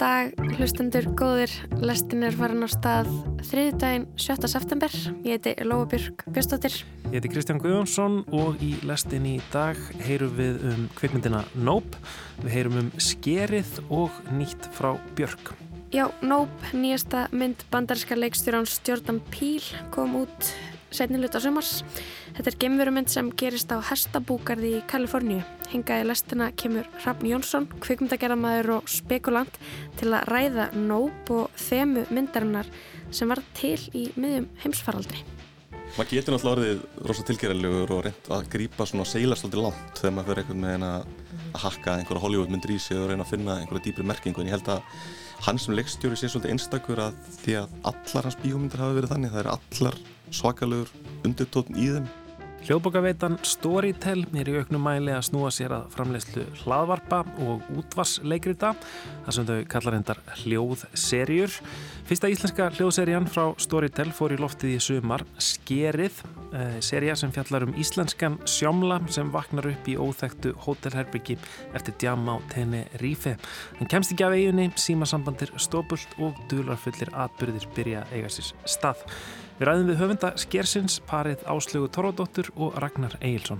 dag, hlustendur góðir. Lestin er farin á stað þriðdægin 7. september. Ég heiti Lóabjörg Björnstóttir. Ég heiti Kristján Guðjónsson og í lestin í dag heyrum við um kvikmyndina Nope. Við heyrum um Skerið og nýtt frá Björg. Já, Nope, nýjasta mynd bandaríska leikstjóran Stjórnan Píl kom út setnilut á sumars. Þetta er gemverumynd sem gerist á Hestabúkarði í Kaliforníu. Hingaði lestina kemur Hrafn Jónsson, kvikmyndagerðamæður og spekulant til að ræða nóp og þemu myndarinnar sem var til í miðjum heimsfaraldri. Maður getur náttúrulega orðið rosa tilgerðarlegur og reynd að grýpa svona seilast alltaf langt þegar maður fyrir einhvern veginn að hakka einhverja Hollywood myndir í sig og reyna að finna einhverja dýpri merkingu en ég held að hann sem leikstjóri sé svolítið einstakur að því að allar hans bíómyndir hafa verið þannig, það er allar svakalegur undirtótn í þeim Hljóðbókaveitan Storytel er í auknum mæli að snúa sér að framleyslu hlaðvarpa og útvarsleikrita þar sem þau kallar hendar hljóðserjur. Fyrsta íslenska hljóðserjan frá Storytel fór í loftið í sumar Skerið, eh, serja sem fjallar um íslenskan sjómla sem vaknar upp í óþæktu hótelherbyggi eftir djam á tenni Rífe. Hann kemst ekki af eiginni, símasambandir stópult og dularfullir atbyrðir byrja eiga sér stað. Við ræðum við höfunda Skersins, parið Áslögu Torradóttur og Ragnar Egilson.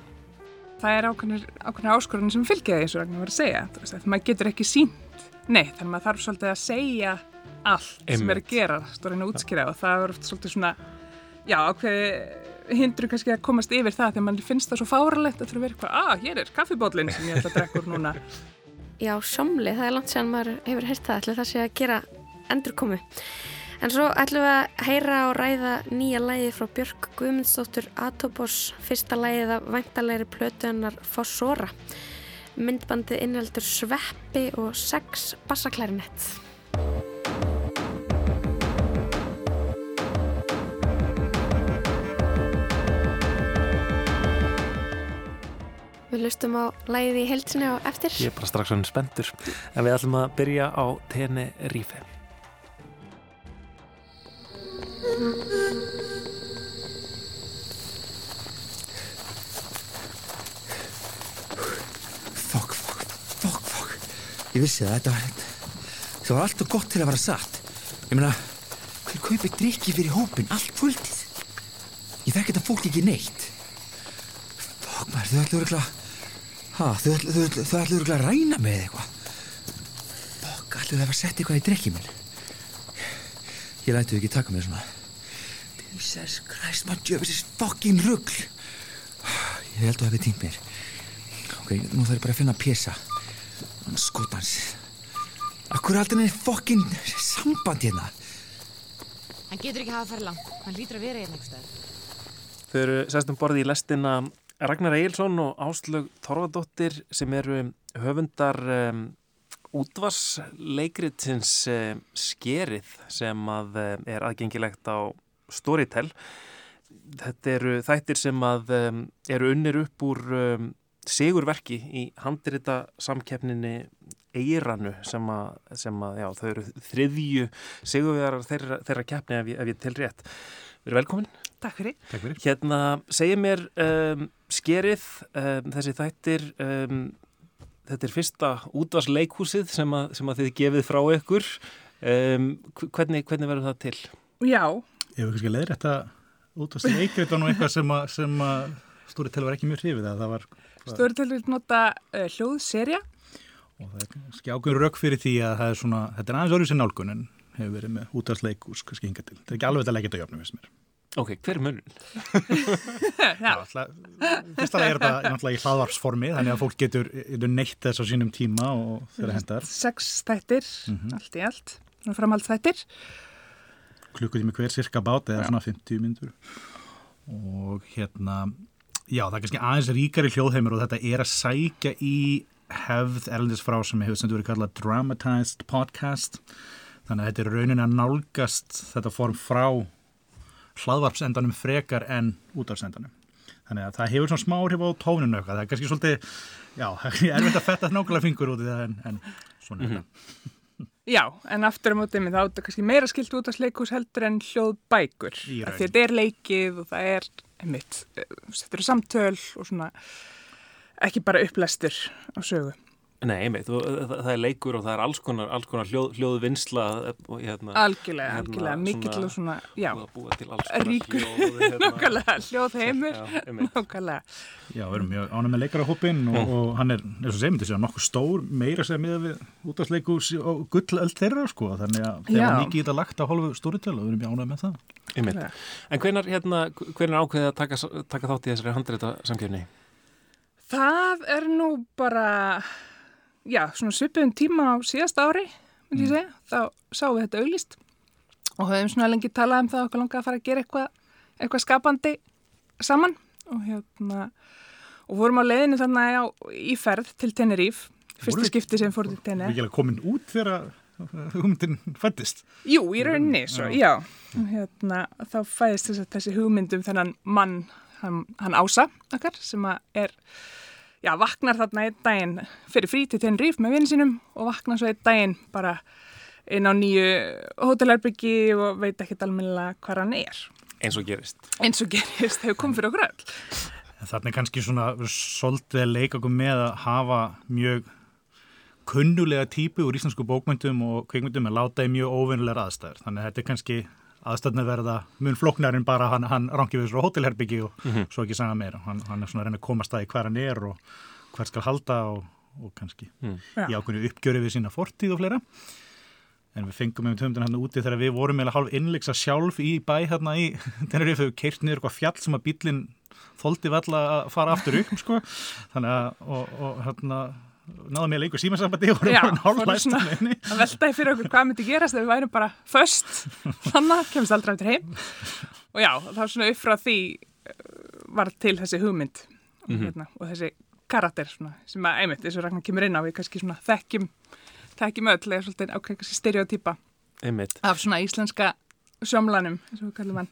Það er ákveðin áskorun sem fylgjaði eins og Ragnar var að segja. Veist, maður getur ekki sínt, nei, þannig að maður þarf svolítið að segja allt Einmitt. sem er að gera, stórin að útskýra og það er oft svolítið svona, já, ákveði hindur kannski að komast yfir það þegar mann finnst það svo fáralegt að það verður eitthvað, að, ah, hér er kaffibótlinn sem ég ætla að drekka úr núna. Já, somli, það er langt séðan maður hefur heyrt það, ætla það sé að gera endurkomu. En svo ætlum við að heyra og ræða nýja lægi frá Björk Guðmundsdóttur Atobos, fyrsta lægið af væntalegri plötuðannar Fossora. Myndbandið innheldur sveppi og sex bassaklærinett. Við lustum á lægið í heilsinni og eftir. Ég er bara strax svona spendur. En við ætlum að byrja á tenni Rífe. Fokk, fokk, fokk, fokk. Ég vissi það, þetta var, þetta var allt og gott til að vera satt. Ég meina, hver kaupið drikki fyrir hópin allt kvöldið? Ég þekk þetta fólk ekki neitt. Fokk maður, þau ætlu öruglega, ha, þau ætlu, þau ætlu öruglega að ræna með eitthvað. Fokk, ætlu það að setja eitthvað í drikki minn. Ég lætu ekki taka mér svona. Jesus Christ, maður djöfisist fokkin ruggl. Ég held að það hefði týnt mér. Ok, nú þarf ég bara að finna pjessa. Skotans. Akkur er aldrei nefnir fokkin samband hérna? Hann getur ekki hafa að fara langt. Hann lítur að vera hérna eitthvað. Þau eru sestum borði í lestina Ragnar Eilsson og Áslög Þorvadóttir sem eru höfundar um, útvarsleikritsins um, skerið sem að um, er aðgengilegt á Storytel. Þetta eru þættir sem að um, eru unnir upp úr um, sigurverki í handrita samkeppninni Eiranu sem að, sem að já, þau eru þriðju sigurvegarar þeirra, þeirra keppni ef ég, ef ég til rétt. Við erum velkomin. Takk fyrir. Takk fyrir. Hérna, segja mér um, skerið, um, þessi þættir, um, þetta er fyrsta útvarsleikhúsið sem, sem að þið gefið frá ykkur. Hvernig, hvernig verður það til? Já, Ég hef kannski leiðrætt að út af sleikrit og nú eitthvað sem að, sem að Storytel var ekki mjög hrifið að það var Storytel vil nota uh, hljóðserja og það er skjákur rauk fyrir því að það er svona, þetta er aðeins orðið sem nálgun en hefur verið með út af sleikus kannski hinga til, þetta er ekki alveg þetta leikit á jöfnum veist mér. Ok, hver er munun? Fyrsta lega er þetta í hlaðvarpsformi þannig að fólk getur neitt þess á sínum tíma og þeirra hendar Sex þættir, mm -hmm. allt í allt framhald þættir klukkutími hver cirka bát eða svona 50 myndur og hérna já það er kannski aðeins ríkari hljóðheimur og þetta er að sækja í hefð erlendis frá sem hefur sem þú verið kallað dramatized podcast. Þannig að þetta er raunin að nálgast þetta form frá hlaðvarpsendanum frekar en útvarsendanum þannig að það hefur svona smá hrif á tóninu eitthvað, það er kannski svolítið já, það er verið að fetta nákvæmlega fingur út í það en, en svona mm -hmm. Já, en aftur á mótið minn þá er þetta kannski meira skilt út af sleikus heldur en hljóðbækur. Þetta er leikið og það er, einmitt, þetta eru samtöl og svona ekki bara upplestur á sögu. Nei, einmitt, það, það er leikur og það er alls konar, alls konar hljóð, hljóðvinnsla og hérna Algjörlega, hérna, algjörlega, mikill og svona, já, ríkur, hljóð hérna. nákvæmlega, hljóðheimur, nákvæmlega. Já, við erum mjög ánum með leikarahópin og, Mm. og hann er, eins og segmyndi sér, nokkuð stór, meira sem með við útastleikus og gullöld þeirra, sko, þannig að þegar mikið í þetta lagt á hálfu stóritölu og við erum mjög ánum með það. Einmitt. En hvenar, hérna, hvenar ákveðið að taka, taka þátt í þessari handreita samkjöfni? Það er nú bara, já, svona svipuðum tíma á síðast ári, myndi ég segja. Þá sáum við þetta auglist og höfum svona lengi talað um það okkur langa að fara að gera eitthvað, eitthvað skapandi saman og hérna, og vorum á leiðinu þannig á, í ferð til Teneríf, fyrsta Voruð- skipti sem fór til Teneríf. ekki alveg komin út þegar hugmyndin fættist. Jú, í rauninni svo, já. Og Hérna, þá fæðist þess að þessi hugmyndum þennan mann, hann, hann Ása, okkar, sem að er, já, vaknar þarna einn daginn fyrir frí til Tenerife með vinni sínum og vaknar svo einn daginn bara inn á nýju hótelherbyggi og veit ekkert almennilega hvað hann er. Eins og gerist. Eins og gerist, hefur komið fyrir okkur öll. En Þarna er kannski svona svolítið að leika okkur með að hafa mjög kunnulega típu úr íslensku bókmyndum og kvikmyndum en láta í mjög óvinnulegar aðstæður. Þannig að þetta er kannski aðstæðna verða mun flóknar en bara hann, hann rangi við svo hótelherbyggi og svo ekki sagða meira. Hann, hann er svona að reyna að komast að í hver hann er og hver skal halda og, og kannski Já. í ákveðinu uppgjöri við sína fortíð og fleira. En við fengum með tömdun hann úti þegar við vorum meðal hálf innleiksa sjálf í bæ hérna í Tenerife þau keirt niður eitthvað fjall sem að bílinn þóldi valla að fara aftur upp sko. Þannig að og, og hérna náðum ég að leikur símasambandi og vorum bara fórum hálflæst svona með henni. að veltaði fyrir okkur hvað myndi gerast ef við værum bara föst, þannig að kemst aldrei aftur heim. Og já, þá svona upp frá því eh, var til þessi hugmynd og, hérna, og þessi karakter svona, sem að einmitt, eins og Ragnar kemur inn á, við kannski svona þekkjum, þekkjum öll, eða svolítið ákveð kannski stereotýpa Einmitt. af svona íslenska sjómlanum, eins og hann.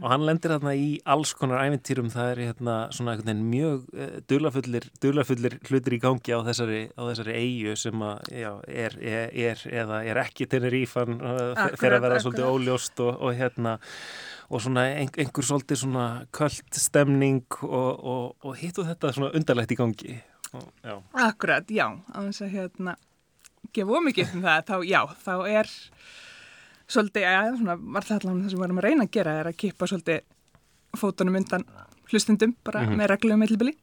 Og hann lendir þarna í alls konar ævintýrum, það er hérna svona einhvern veginn mjög uh, dulafullir, dulafullir hlutir í gangi á þessari, á þessari eigu sem að, já, er, er, er eða er ekki Tenerífan uh, Akkurat, fyrir að vera svolítið óljóst og, og hérna og svona ein, einhver svolítið svona köld stemning og, og, og hitt og þetta svona undarlegt í gangi. Og, já, Akkurat, já, á þess að hérna gefa ómikið um það, þá já, þá er svolítið, já, svona var það allavega það sem við varum að reyna að gera er að kippa svolítið fótunum undan hlustundum bara með reglum millibili.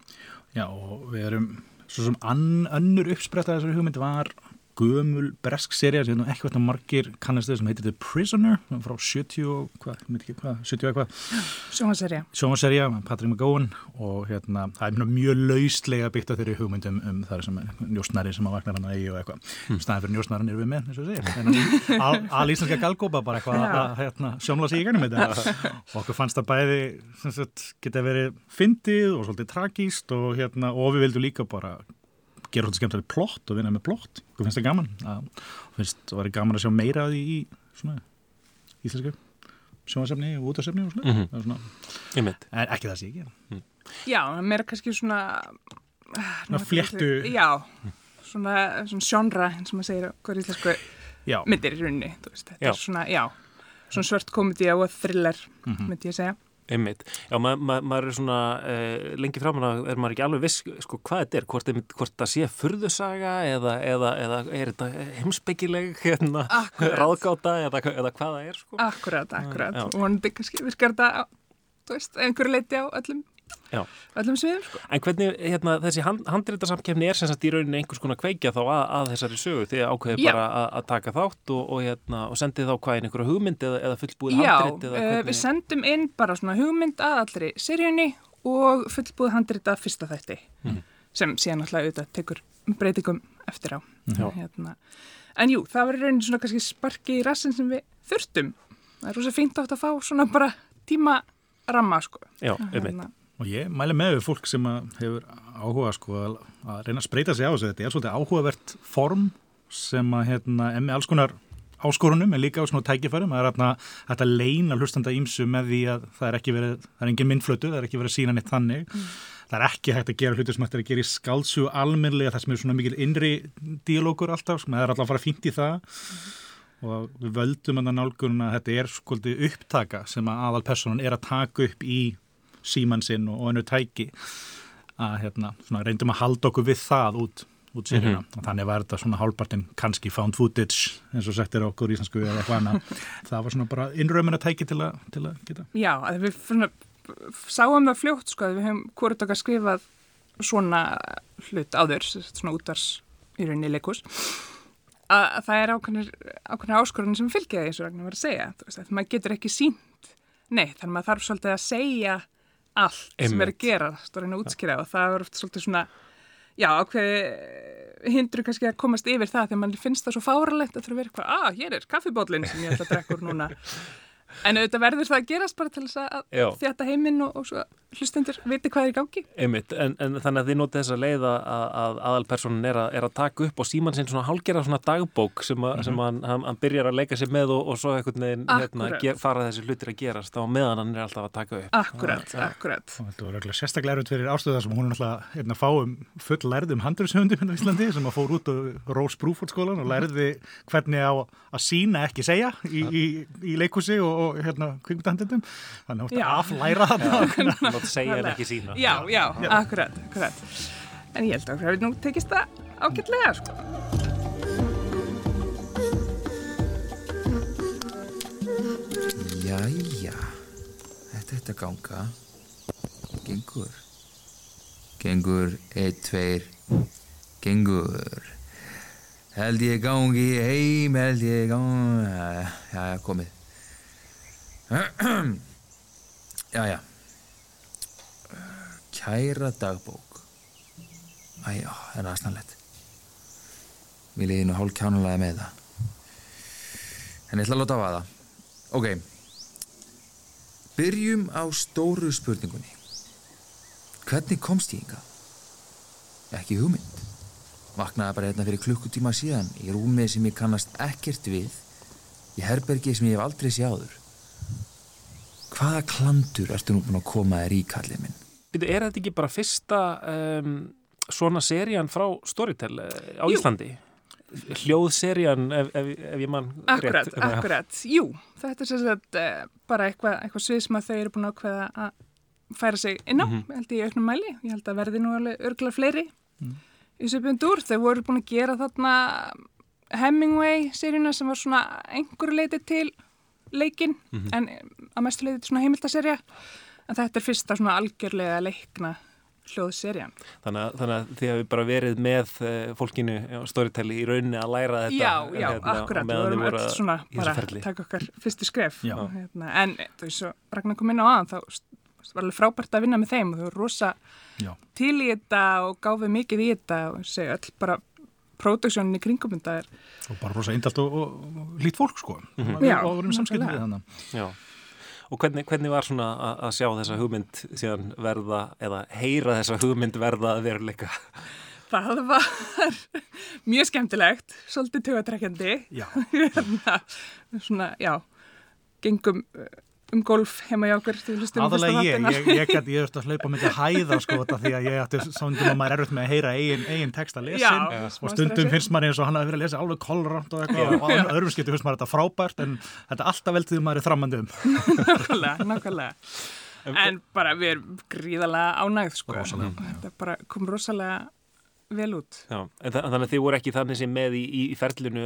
Já og við erum svo sem ann, önnur uppspretta þessari hugmynd var gömul bresk serið sem ekki að margir kannast þau sem heitir The Prisoner frá 70 og hvað, ég veit ekki hvað, 70 og eitthvað Sjónvaserja. sjónvarserja, Patrick McGowan og hérna, það er mjög- mjög lauslega byggt af þeirri hugmyndum um það sem er njósnari sem að vakna hann að eigi og eitthvað hmm. staðin fyrir njósnaran erum við með, eins og segir al, al íslenska galgópa bara eitthvað Já. að hérna, sjómla sig í gænum þetta og okkur fannst það bæði sagt, geta verið fyndið og svolítið tragíst og, hérna, og við vildum líka bara gera svolítið skemmtileg plott og vinna með plott okkur finnst það gaman að, finnst það var gaman að sjá meira af því í svona íslensku sjónvarsefni og útarsefni og svona, mm svona einmitt En ekki það sé ekki. Já, mér er kannski svona... Svona fléttu. Já, svona, svona sjónra, eins og maður segir okkur íslensku Já, myndir í rauninni, þú veist, þetta Já. er svona, já, svona svört komedi og thriller, myndi ég segja. Einmitt. Já, ma ma maður er svona uh, lengi framan að er maður ekki alveg viss sko, hvað þetta er, hvort, einmitt, hvort það sé furðusaga eða, eða, eða er þetta heimsbyggileg hérna, ráðgáta eða, eða hvað það er sko. Akkurat, akkurat, og hann virkar þetta, á, veist, einhverju leiti á öllum. Öllum sviðum, sko. En hvernig hérna, þessi hand, handreitasamkefni er sem sagt í rauninni einhvers konar kveikja þá að, að þessari sögu því að ákveði Já. bara að, að taka þátt og, og, hérna, og sendið þá hvað inn einhverja hugmynd eða, eða fullbúið Já, handrit eða uh, við sendum inn bara svona hugmynd að allri seríunni og fullbúið handrita fyrsta þætti sem síðan alltaf auðvitað tekur breytingum eftir á. Já. Hérna. En jú, það var í rauninni svona kannski sparki í rassin sem við þurftum. Það er rosa fínt átt að fá svona bara tíma ramma, sko. Já, einmitt. Og ég mæli með við fólk sem hefur áhuga sko að, reyna að spreita sig á þessu. Þetta er svolítið áhugavert form sem að hérna, með alls konar áskorunum en líka á svona tækifærum. Það er hérna að leina hlustanda ímsu með því að það er ekki verið, það er engin myndflötu, það er ekki verið að sína neitt þannig. Það er ekki hægt að gera hluti sem hægt er að gera í skálsug almennlega það sem er svona mikil innri díalókur alltaf, sko, það er alltaf að fara fínt í það og við völdum að nálgunum að þetta er skoldi upptaka sem að aðal personan er að taka upp í síman sinn og, önnu tæki að hérna, svona, reyndum að halda okkur við það út út sérina og þannig var þetta svona hálpartinn kannski found footage eins og sagt er okkur íslensku eða eitthvað annað. Það var svona bara innrömmin að tæki til, til að geta. Já, að við svona, sáum það fljótt sko að við hefum hvort okkar skrifað svona hlut áður, svona útvars í rauninni leikus að, að það er ákveðnir áskorunni sem fylgja því eins og Ragnar var að segja. Þú veist, að maður getur ekki sínt neitt, þannig að maður þarf svolítið að segja allt sem er að Einmitt. gera stórin að útskýra og það er oft svolítið svona já, ákveði hindru kannski að komast yfir það þegar mann finnst það svo fáralegt að þurfa að vera eitthvað, að hér er kaffibóllin sem ég ætla að drekka úr núna en auðvitað verður það að gerast bara til þess að Já. þjata heiminn og, og svo hlustendur viti hvað er í gangi. Einmitt, en, en þannig að þið notið þess að leiða að, að aðalpersonin er, að- er að taka upp og síman sinn svona hálgera svona dagbók sem, a, sem hann, hann, hann byrjar að leika sér með og, og svo veginn hérna, fara þessi hlutir að gerast á meðan hann er alltaf að taka upp. Akkurat, akkurat. Og þetta var reglulega sérstaklega erfitt fyrir ástöða sem hún er náttúrulega einn að fáum full lærðum handurshöndum hérna á Íslandi sem að fór út á Rós Brúford skólan og lærði hvernig á að sína ekki segja í, í, í leikúsi og, og hérna kvikmyndahandindum þannig að Já. aflæra þetta Látt segja en ekki sína já, já, akkurat, akkurat en ég held að það nú tekist það ágætlega sko. Jæja, þetta er þetta ganga. Gengur. Gengur, eitt, tveir, gengur. Held ég gangi heim, held ég gangi, jæja, komið. Jæja. Kæra dagbók. Æjá, það er aðstæðanlegt. Mér liði nú hálf kjánulega með það. En ég ætla að láta á aða. Ok, byrjum á stóru spurningunni. Hvernig komst ég hingað? Ekki hugmynd. Vaknaði bara hérna fyrir klukkutíma síðan í rúmi sem ég kannast ekkert við, í herbergi sem ég hef aldrei sé áður. Hvaða klandur ertu nú búin að koma þér í, kallið minn? Er þetta ekki bara fyrsta um, svona serían frá Storytel eh, á Jú. Íslandi? Hljóðserían ef, ef, ef ég mann akkurat, rétt Já. akkurat, jú þetta er sem sagt uh, bara eitthvað eitthva svið sem að þau eru búin að ákveða að færa sig inn á, held ég auknum mæli ég held að verði nú alveg örgulega fleiri í söpjöndur, þau voru búin að gera þarna Hemingway seríuna sem var svona einhverju leiti til leikin en að mestu leiti til svona heimildaserja en þetta er fyrsta svona algjörlega leikna hljóðserjan Þannig að, þannig að þið hefur bara verið með uh, fólkinu á Storytel í rauninni að læra þetta Já, já, hérna, akkurat, við vorum voru öll að- svona bara ferli. taka okkar fyrstu skref. Og, hérna, en þú veist Ragnar kom inn á aðan þá var alveg frábært að vinna með þeim og þau voru rosa Já. til í þetta og gáfið mikið í þetta og segja öll bara próduksjónin í kringum þetta er og bara rosa eindalt og, og, og lít fólk sko Mhm. og Já, og vorum samskipti nákvæmlega. við þannig Já. Og hvernig, hvernig var svona að, að sjá þessa hugmynd síðan verða, eða heyra þessa hugmynd verða að veruleika? það var mjög skemmtilegt svolítið tögatrekkjandi Já. Hérna, svona, já gengum um golf heima hjá okkur aðalega ég, ég, ég, eftir að hlaupa myndi að hæða sko þetta því að ég ætti svona að maður er erfitt með að heyra eigin, eigin texta lesin Já, og stundum finnst maður eins og hann hafi verið að lesa alveg kolrant og eitthvað og á öðrum skiptum finnst maður þetta frábært en þetta er alltaf veldið maður er þrammandi um nákvæmlega, nákvæmlega en bara við erum gríðalega ánægð sko. Rosalega. þetta bara kom rosalega vel út Já, þannig að þið voru ekki þannig sem með í, í, í ferlinu?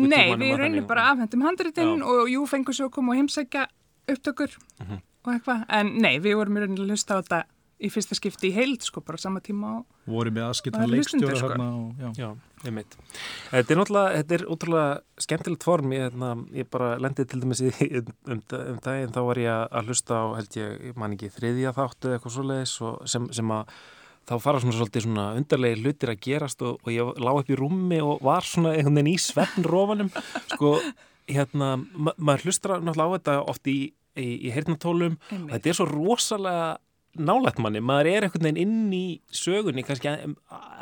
Nei, við raunin bara afhendum handritin Já. og jú fengur svo að koma og heimsækja upptökur Mhm. og eitthvað, en nei, við vorum í raunin að hlusta á þetta í fyrsta skipti í heild sko, bara á sama tíma og voru með aðskiptum Það er hlustendur, leikstjóra sko. þarna og, já. Já, ég meit. Þetta er náttúrulega, þetta er útrúlega skemmtilegt form. Ég, hérna, ég bara lendið til dæmis í, um, um, um daginn, þá var ég að- hlusta á, held ég, man ekki, þriðja þáttu eða eitthvað svoleiðis og sem, sem að þá fara svona svolítið svona undarlegi hlutir að gerast og, og ég lá upp í rúmi og var svona einhvern veginn í svefnrófanum sko, hérna, ma maður hlustar náttúrulega á þetta oft í, í, í heyrnatólum og þetta er svo rosalega nálægt manni, maður er einhvern veginn inn í sögunni, kannski en,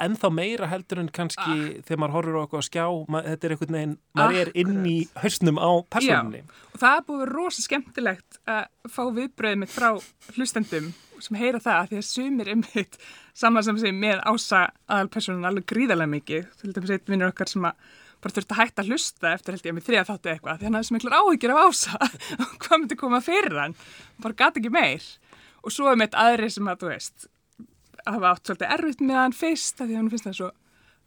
ennþá meira heldur en kannski þegar maður horfir eitthvað á skjá, maður, þetta er einhvern veginn maður er inn í hausnum á personinni og það er búið að rosa skemmtilegt að fá viðbröðið mitt frá hlustendum sem heyra það að því að sumir einmitt saman sem sé með ása aðalpersonin alveg gríðarlega mikið. Til dæmis eitt vinnur okkar sem að bara þurfti að hætta að hlusta eftir held ég með þriða þáttu eitthvað því hann hafði sem miklar áhyggjur af ása. Og hvað myndi koma fyrir hann? Bara gati ekki meir. Og svo er mitt aðri sem að þú veist hafa átt svolítið erfitt með hann fyrst því að hann finnst það svo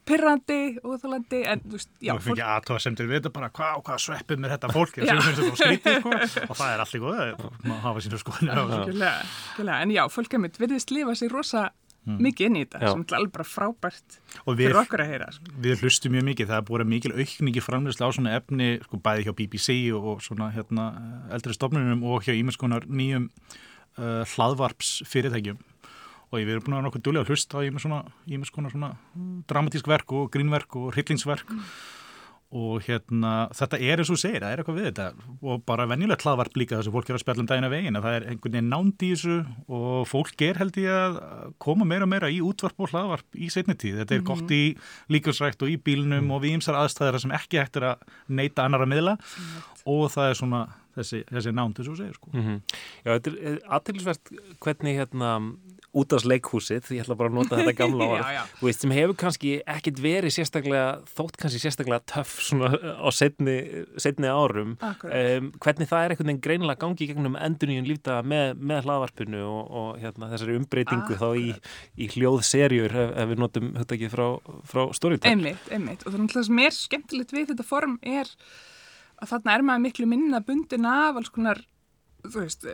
pyrrandi og þálandi en þú veist, já ekki aðtóða sem til við þetta bara hvað hva sveppið mér þetta fólk er, skrítið, sko, og það er allir góð að hafa sínu skoðinu En já, fólk er mitt virðist lifa sér rosa mm. mikið inn í þetta já. sem er alveg bara frábært við, fyrir okkur að heyra sko. Við hlustum mjög mikið, það er búin mikil aukningi framleyslu á svona efni, sko bæði hjá BBC og svona hérna eldri stofnunum og hjá ímesskonar nýjum uh, hlaðvarps fyrirtækjum og ég verið búin að vera nokkuð dúlega að hlusta á ímess konar svona dramatísk verk og grínverk og hryllingsverk mm. Og hérna þetta er eins og segir, það er eitthvað við þetta og bara venjulegt hlaðvarp líka þess að fólk er að spjalla um dagina veginn að það er einhvern veginn nánd í þessu og fólk er held ég að koma meira og meira í útvarp og hlaðvarp í setni tíð, þetta er mm -hmm. gott í líkjusrækt og í bílnum mm. og við ýmsar aðstæðar sem ekki hættir að neyta annar að miðla og það er svona þessi, þessi nánd þess að segja sko. mm -hmm. Já, þetta er aðtilsvert hvernig hérna út af leikhúsið, ég ætla bara að nota þetta gamla orð, veist, sem hefur kannski ekkit verið sérstaklega, þótt kannski sérstaklega töff svona á setni, setni árum, um, hvernig það er einhvern veginn greinilega gangi í gegnum enduníun lífta með, með hlaðvarpinu og, og hérna, þessari umbreytingu Akkurat. þá í, í hljóðserjur ef, ef við notum hugtakið frá, frá Storytel. Einmitt, einmitt, og þannig að það sem er skemmtilegt við þetta form er að þarna er maður miklu minna bundin af alls konar, þú veist,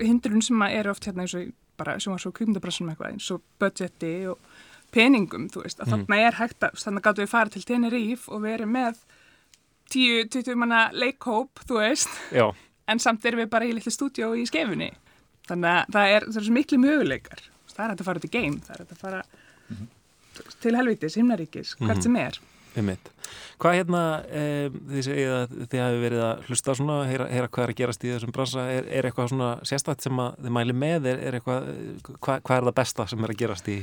hindrun sem maður er oft hérna eins og bara sem var svo kvíkmyndabrassunum eitthvað eins og budgeti og peningum, þú veist, að mm. þarna er hægt að, þannig gáttu við fara til Teneríf og verið með 10-20 manna leikhóp, þú veist, Já. en samt erum við bara í litlu stúdjó í skefunni, þannig að það er, það er svo miklu möguleikar, það er hægt að fara til game, það er hægt að fara mm -hmm. til helvitis, himnaríkis, hvert mm -hmm. sem er. Einmitt. Hvað hérna, um, þið segið að þið hafi verið að hlusta svona, heyra, heyra hvað er að gerast í þessum bransa, er, er eitthvað svona sérstætt sem að þið mæli með, er, er eitthvað, hvað, hvað er það besta sem er að gerast í?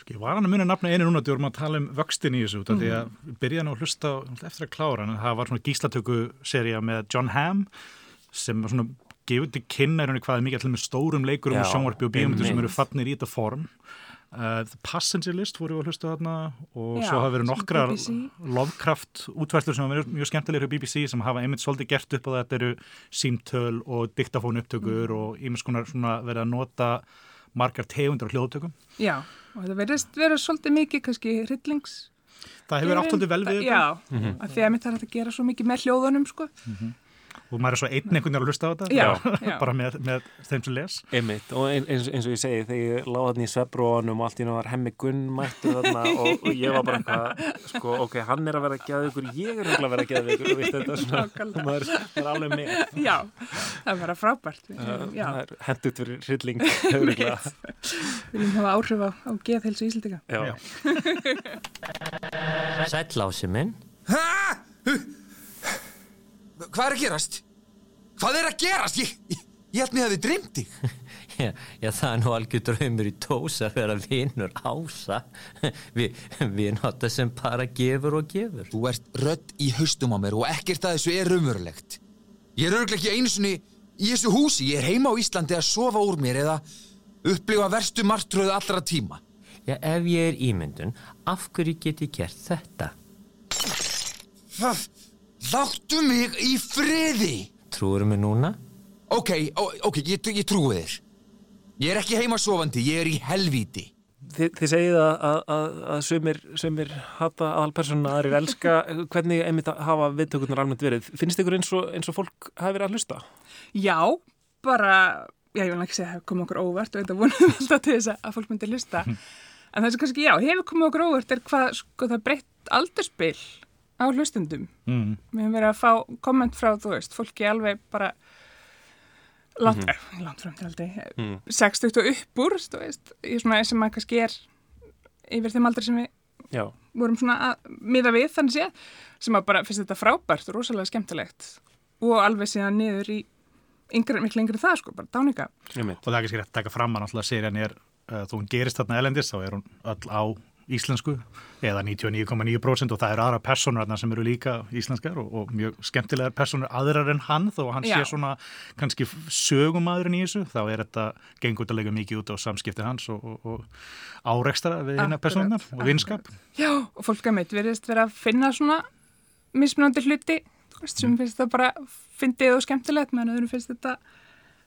Sko ég var hann að munna nafna einu núna, þú vorum að tala um vöxtin í þessu, mm. því að byrja nú að hlusta eftir að klára, en það var svona gíslatöku seria með John Hamm sem var svona gefur til kynna í hvað er mikið allir með stórum leikurum og sjónvarpi og bíomundur sem eru fannir í þetta form Uh, Passenger List fóru við að hlusta þarna og Já, svo hafa verið nokkra Lovecraft útværslu sem hafa verið mjög skemmtilegir á BBC sem hafa einmitt svolítið gert upp á þetta eru símtöl og diktafón upptökur mm. og einmitt skonar verið að nota margar tegundar hljóðtökum Já, og þetta verðist verið svolítið mikið kannski hryllings Það hefur áttaldið vel við Já, mm -hmm. að því að mitt er að gera svo mikið með hljóðunum sko. Mm -hmm og maður er svo einn einhvern veginn að hlusta á þetta já, já. bara með, með þeim sem les. Einmitt, og eins, eins og ég segi þegar ég láði þarna í svebrónum og allt í náttúrulega var hemmi gunn mættu þarna og, og ég var bara eitthvað sko, ok, hann er að vera að geða ykkur ég er að vera að geða ykkur og veist þetta svona, maður er alveg með. Já, það var frábært Það er hendut fyrir hrylling Við viljum hafa áhrif á, á geðhelsu íslendinga. Sætlási minn. Hæ? Hvað er að gerast? Hvað er að gerast? Ég, ég, ég held mig að þið dreymdi. Já, já, það er nú algjör draumur í tós að vera vinnur ása. Vi, við nota sem bara gefur og gefur. Þú ert rödd í haustum á mér og ekkert að þessu er umverulegt. Ég er örglega ekki einu svoni í þessu húsi. Ég er heima á Íslandi að sofa úr mér eða upplifa verstu martröðu allra tíma. Já, ef ég er ímyndun, af hverju get ég gert þetta? Það... Láttu mig í friði! Trúur mig núna? Ok, ok, ég, ég trúi þér. Ég er ekki heimasofandi, ég er í helvíti. Þi, þið segið að, að, að, að sumir, sumir hata aðalpersona aðrir elska. Hvernig einmitt hafa viðtökurnar almennt verið? Finnst ykkur eins og, eins og fólk hafi verið að hlusta? Já, bara, já, ég vil ekki segja að það kom okkur óvart og þetta vonum alltaf til þess að fólk myndi hlusta. En það sem kannski, já, hefur komið okkur óvart er hvað, sko, það breytt aldurspill á hlustundum mm. við hefum verið að fá komment frá þú veist, fólki alveg bara langt, mm -hmm. langt fram til aldrei mm. 60 og uppur þú veist, í svona sem að kannski er yfir þeim aldrei sem við Já. vorum svona að miða við þannig sé sem að bara finnst þetta frábært og rosalega skemmtilegt og alveg síðan niður í yngre, miklu yngre það sko, bara dáninga og það er ekki rétt að taka fram að náttúrulega serjan er, uh, þú hún gerist þarna elendis þá er hún öll á íslensku eða 99,9% og það eru aðra personur sem eru líka íslenskar og, og mjög skemmtilegar personur aðrar en hann þó hann Já. sé svona kannski sögumadurinn í þessu þá er þetta gengur að lega mikið út á samskipti hans og, og, og áreikstara við hérna personunar og vinskap. Já og fólk að mitt verðist vera að finna svona mismunandi hluti. Sem finnst það bara fyndið og skemmtilegt meðan öðrum finnst þetta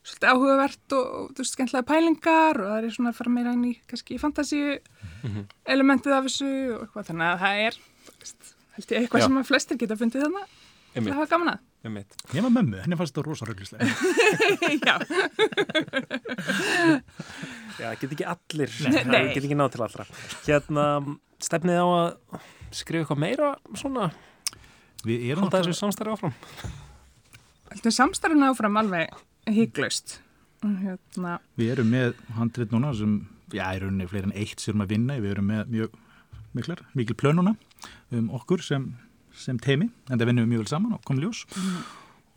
svolítið áhugavert og, og þú veist, skemmtilega pælingar og það er svona að fara meira inn í kannski fantasíu Mhm. elementið af þessu og eitthvað þannig að það er, þú veist, held ég eitthvað Já. sem að flestir geta fundið þannig Einmitt. það hafa gaman að. Einmitt. Nefna mömmu, henni fannst þetta rosa rögglislega. Já. Já, get ekki allir, Nei. það get ekki náð til allra. Hérna, stefnið á að skrifa eitthvað meira svona, Við erum halda þessu samstæri áfram. Heldur samstarfinu áfram alveg hygglust. Hérna, Við erum með handrit núna sem, já, er rauninni fleiri en eitt sem erum að vinna. í. Við erum með mjög miklar, mikil plön núna um okkur sem, sem teimi, en það vinnum við mjög vel saman og komum ljós.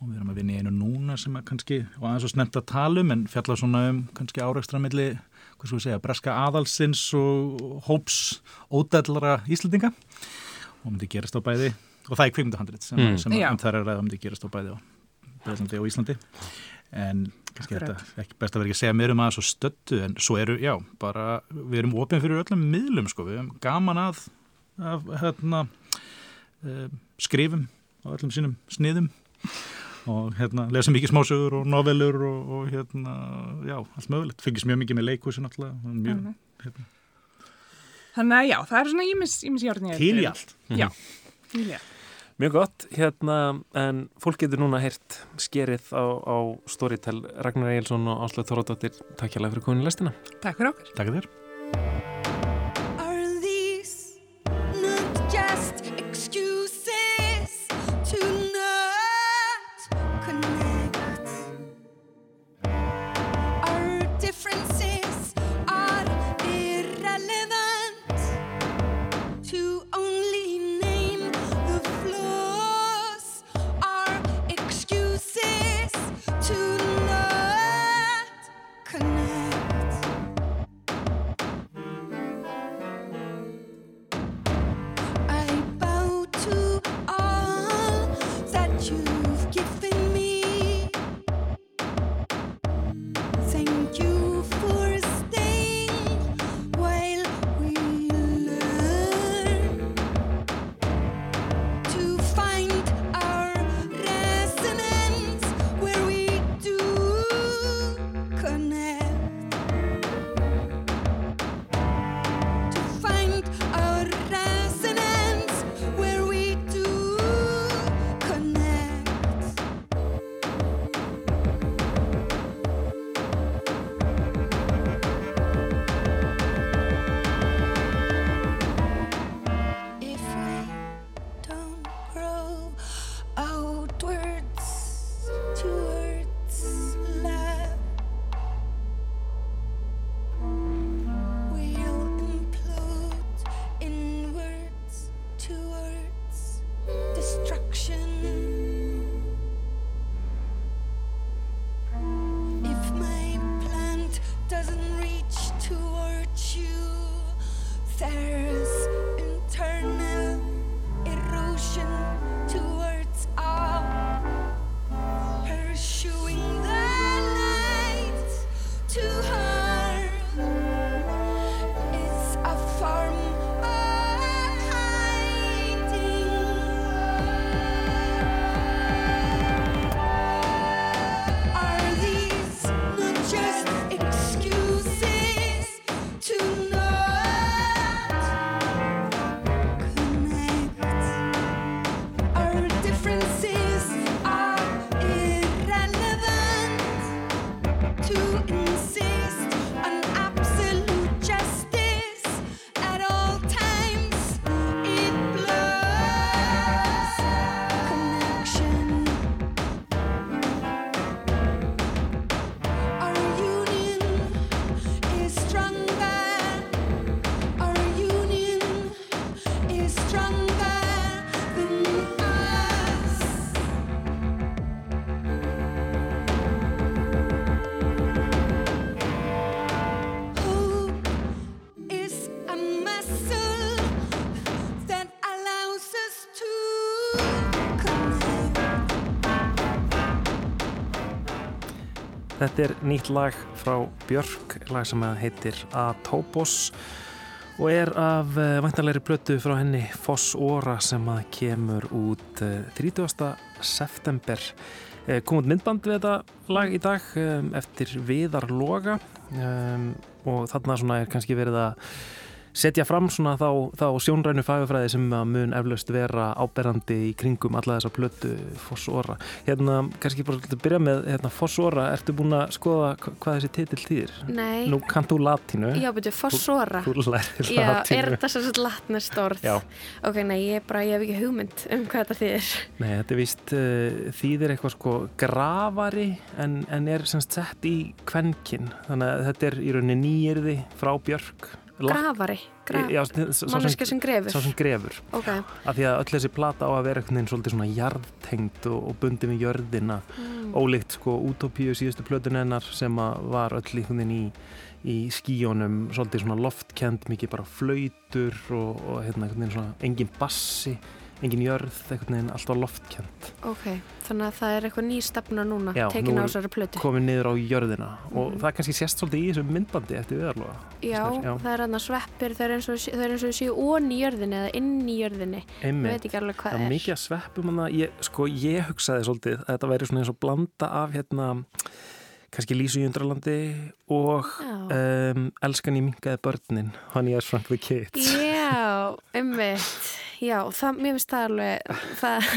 Og við erum að vinna í einu núna sem að kannski, og aðeins og snemt að tala um, en fjalla svona um kannski áreikstra milli, hvað svo við segja, breska aðalsins og hóps ódællara Íslandinga. Og myndi gerast á bæði, og það er kvikmyndahandrit sem, Mm. sem Já. um það er að ræða myndi gerast á bæði á Íslandi. En kannski Akkurat. þetta ekki best að vera ekki að segja mér um að svo stöttu en svo eru, já, bara við erum opinn fyrir öllum miðlum sko, við erum gaman að, að hérna uh, skrifum á öllum sínum sniðum og hérna lesa mikið smásögur og novelur og, og hérna, já, allt mögulegt fylgist mjög mikið með náttúrulega og mjög, Mhm. hérna, þannig að já, það er svona ímis, ímis járni. til í allt Já, til í allt. Mjög gott, hérna, en fólk getur núna heyrt skerið á, á Storytel Ragnar Egilson og Áslöð Þorðardóttir takk hjá fyrir komin í lestina. Takk fyrir okkur. Takk þér Þetta er nýtt lag frá Björk, lag sem heitir Atopos og er af uh, vantanlegri blötu frá henni Foss Óra sem kemur út uh, 30. september. Eh, kom út myndband við þetta lag í dag eftir Viðar Loga og þarna er kannski verið að setja fram svona þá, þá sjónrænu fagafræði sem mun eflaust vera áberandi í kringum alla þessa plötu Fossóra. Hérna, kannski bara að byrja með hérna, Fossóra, ertu búin að skoða hva- hvað þessi titill þýðir? Nei. Nú kannt þú latínu. Já, betur, fossóra. Þú lærir Já, latínu. er þetta svo latnest orð? Já. Ok, nei, ég, bara, ég hef ekki hugmynd um hvað þetta þýðir. Nei, þetta er víst uh, þýðir eitthvað sko grafari en, en er semst sett í kvenkin. Þannig að þetta er í rauninni nýjirði frá Björk. Grafari? Graf... Já, sá Manneskja sem grefur? Sá sem grefur. Ok. Af því að öll þessi plata á að vera einhvern veginn svolítið svona jarðtengt og, og bundið við jörðina. Mm. Ólíkt sko útópíu síðustu plötun hennar sem var öll einhvern veginn í, í skíjónum svolítið svona loftkend, mikið bara flautur og, og hérna einhvern veginn svona engin bassi, engin jörð, einhvern veginn alltaf loftkend. Ok, þannig að það er eitthvað ný stefna núna, Já, tekin á þessari plötu. komið niður á jörðina og Mhm. það er kannski sést svolítið í þessu myndbandi eftir viðarloga. Já, það er hann að sveppir, það er eins og þau séu onni í jörðinni eða inn í jörðinni. Ég veit ekki alveg hvað það það er er. mikið að sveppum hana. ég, sko, ég hugsaði svolítið að þetta væri svona eins og blanda af hérna kannski Lísu í Undralandi og um, Elskan í mingaði börnin Honey Já, það, mér finnst það alveg, það,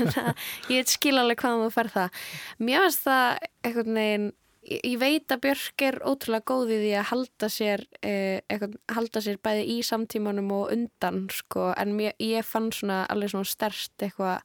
ég skil alveg hvaðan þú fær það. Mér finnst það einhvern veginn, ég, ég veit að Björk er ótrúlega góð í því að halda sér, eh, eitthvað, halda sér bæði í samtímanum og undan, sko, en mér, ég fann svona alveg svona stærst eitthvað,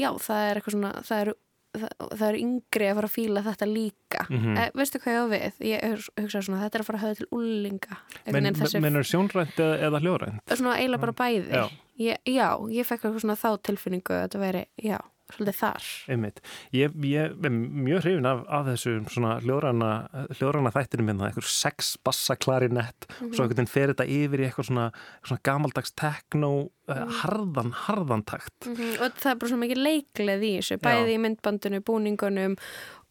já, það er eitthvað svona, það eru Það, það er yngri að fara að fíla þetta líka Mhm. eh, veistu hvað ég á við? ég hugsa svona, þetta er að fara að höfða til úlinga Men, Mennur sjónrænt eða, eða hljórænt? svona eiginlega bara bæði Já. Ég, já, ég fekk eitthvað svona þá tilfinningu að þetta veri, já, svolítið þar Einmitt. Ég, ég er mjög hrifin af, af þessu svona hljóðrana, hljóðrana þættinu minna, eitthvað sex bassa klarinett Mhm. svo einhvern veginn fer þetta yfir í eitthvað svona, svona gamaldags techno uh, harðan, harðan takt Mhm, og það er bara svo mikið leikleð í þessu bæði í myndbandinu, búningunum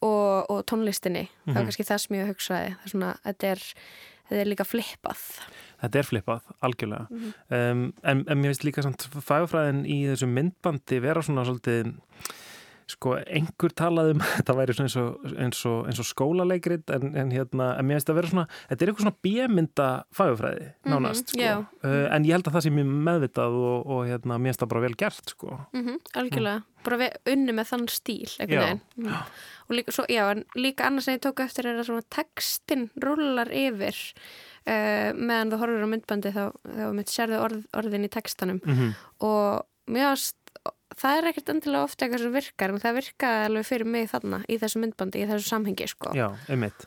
og, og tónlistinni það Mhm. var kannski það sem ég hugsaði það er svona, þetta er, þetta er líka flippað Þetta er flippað, algjörlega. Mhm. um, en, en mér finnst líka samt fagfræðin í þessu myndbandi vera svona svolítið, sko, einhver talaði um, þetta væri svona eins og, eins og, eins og skólalegrit, en, en hérna, en mér finnst það vera svona, þetta er eitthvað svona bímynda fagfræði, nánast, Mhm, já. sko. Uh, en ég held að það sé mjög meðvitað og, og hérna, mér finnst það bara vel gert, sko. mm algjörlega, bara við unni með þann stíl Já. veginn mm. og líka, svo, já, en líka annars sem ég tók eftir er að svona textin rullar yfir meðan þú horfur á myndbandi þá, þá mitt sérðu orð, orðin í textanum Mhm. og mér varst það er ekkert endilega ofta eitthvað sem virkar en það virkaði alveg fyrir mig þarna í þessu myndbandi, í þessu samhengi sko. Já, einmitt.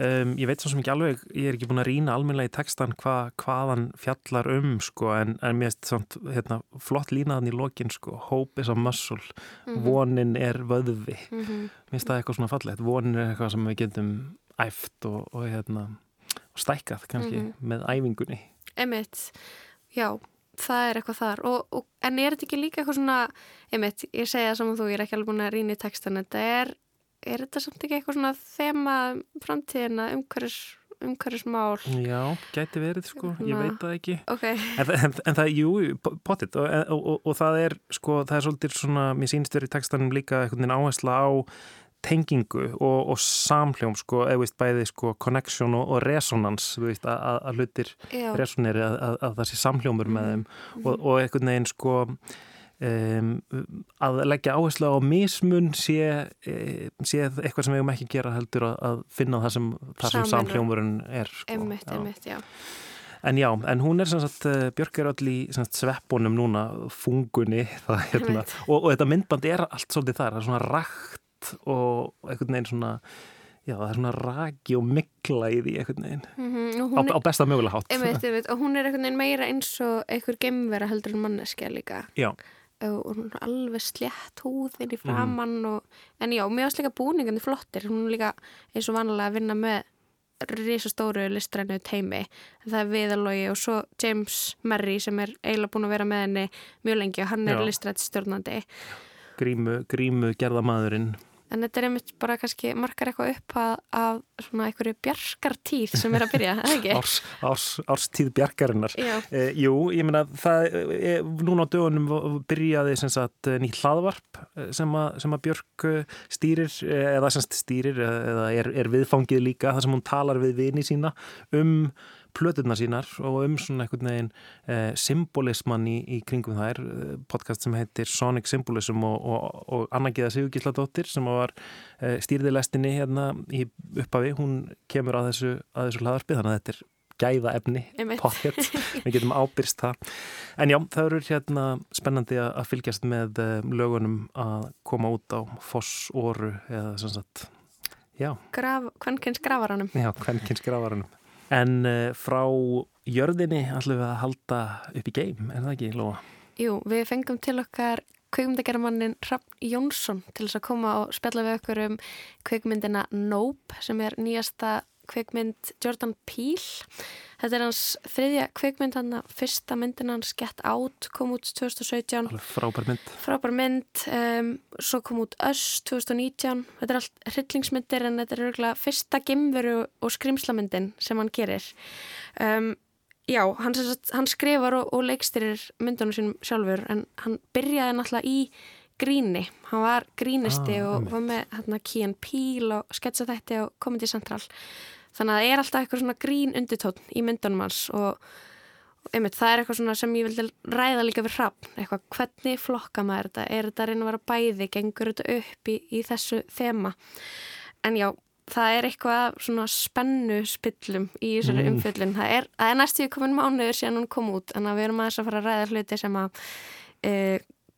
Um, ég veit svo sem ekki alveg, ég er ekki búin að rýna almennilega í textan hva, hvað hann fjallar um sko, en, en mér finnst samt hérna, flott línaðan í lokin sko, hope is a muscle, Mhm. vonin er vöðvi. Mhm. Mér finnst það eitthvað svona fallegt, vonin er eitthvað sem við getum æft og, og, hérna, og stækkað kannski Mhm. með æfingunni. Emitt, já, það er eitthvað þar og, og, en er þetta ekki líka eitthvað svona emitt, ég segja saman þú, ég er ekki alveg búin að rýna í textan þetta er, er þetta samt ekki eitthvað svona þema framtíðina umhverfis, umhverfismál Já, gæti verið sko, ég Svona- veit það ekki. ok, En, það- en, en það, jú, pottit og, og, og, og það er, sko, það er svolítið svona, mér sýnst verið í textanum líka veginn áhersla á tengingu og, og samhljóm, sko, eða veist bæði, sko, connection og, og resonans, þú veist, að, að- hlutir resoneri, að, að, að það sé samhljómur með þeim. Og, og einhvern veginn, sko, um, að leggja áherslu á mismun sé, e, sé eitthvað sem við eigum ekki gera heldur að, að finna það sem, það sem samhljómurinn er, sko. emitt, Já. emitt, já. En já, en hún er sem sagt, eh, Björk er öll í sagt, sveppunum núna, fungunni, það, hérna, og, og þetta myndband er allt svolítið þar, það er svona rakt og einhvern veginn svona, já, það er svona raki og mikla í því einhvern veginn, Mhm, og á, hún á besta mögulega hátt. Einmitt, einmitt, og hún er einhvern veginn meira eins og einhver gemvera heldur en manneskja líka. Já, og hún er alveg slétt húðin í framann og, en já, varst líka búningandi flottir. Hún er líka eins og vanlega að vinna með risastóru listrænu teimi það er viðalogi og svo James Merry sem er eiginlega búin að vera með henni mjög lengi og hann er listrætt stjórnandi. Grímu, grímu gerðamaðurinn. En þetta er einmitt bara kannski markar eitthvað upp að, að svona einhverju bjarkartíð sem er að byrja, eða ekki? Árs, árs, árstíð bjargarinnar Já. e, Jú, ég meina það e, núna á dögunum byrjaði sem sagt nýtt hlaðvarp eh, sem að, sem að Björk eh, stýrir eh, eða sem stýrir eh, eða er, er viðfangið líka þar sem hún talar við vini sína um plöturna sínar og um svona einhvern veginn eh, symbolisman í, í kringum þær eh, podcast sem heitir Sonic Symbolism og, og, og Anna Geða Sigurgísladóttir sem var eh, stýrði lestinni hérna í upphafi, hún kemur að þessu, að þessu hlaðarpi þannig að þetta er gæða efni, pocket við getum ábyrst það en já, það eru hérna spennandi að fylgjast með eh, lögunum að koma út á Foss Óru eða sem sagt já, Graf, kvenkins grafaranum. Já, kvenkins grafaranum. En uh, frá jörðinni ætlum við að halda upp í geim, er það ekki, Lóa? Jú, við fengum til okkar kveikmyndagermannin Hrafn Jónsson til þess að koma og spjalla við okkur um kveikmyndina Nope sem er nýjasta kveikmynd Jordan Peele. Þetta er hans þriðja kveikmynd, hann að fyrsta myndin hans Get Out kom út 2017. Alveg frábær mynd. Frábær mynd, um, svo kom út Us 2019. Þetta er allt hryllingsmyndir en þetta er örgulega fyrsta gemveru og skrimslamyndin sem hann gerir. Um, já, hann, hann skrifar og, og leikstyrir myndunum sínum sjálfur en hann byrjaði náttúrulega í gríni. Hann var grínisti Ah, og var með hérna, Key Peele og sketsa þetta og Comedy Central. Þannig að það er alltaf eitthvað svona grín undirtótt í myndunum hans og einmitt, það er eitthvað svona sem ég vildi ræða líka við hrafn, eitthvað hvernig flokka maður þetta, er þetta að reyna að vera bæði? Gengur þetta upp í, í þessu þema, en já það er eitthvað svona spennu spillum í þessari Mm. umfyllun það er, er næstu komin mánuður síðan hún kom út en að við erum aðeins að fara að ræða hluti sem að e,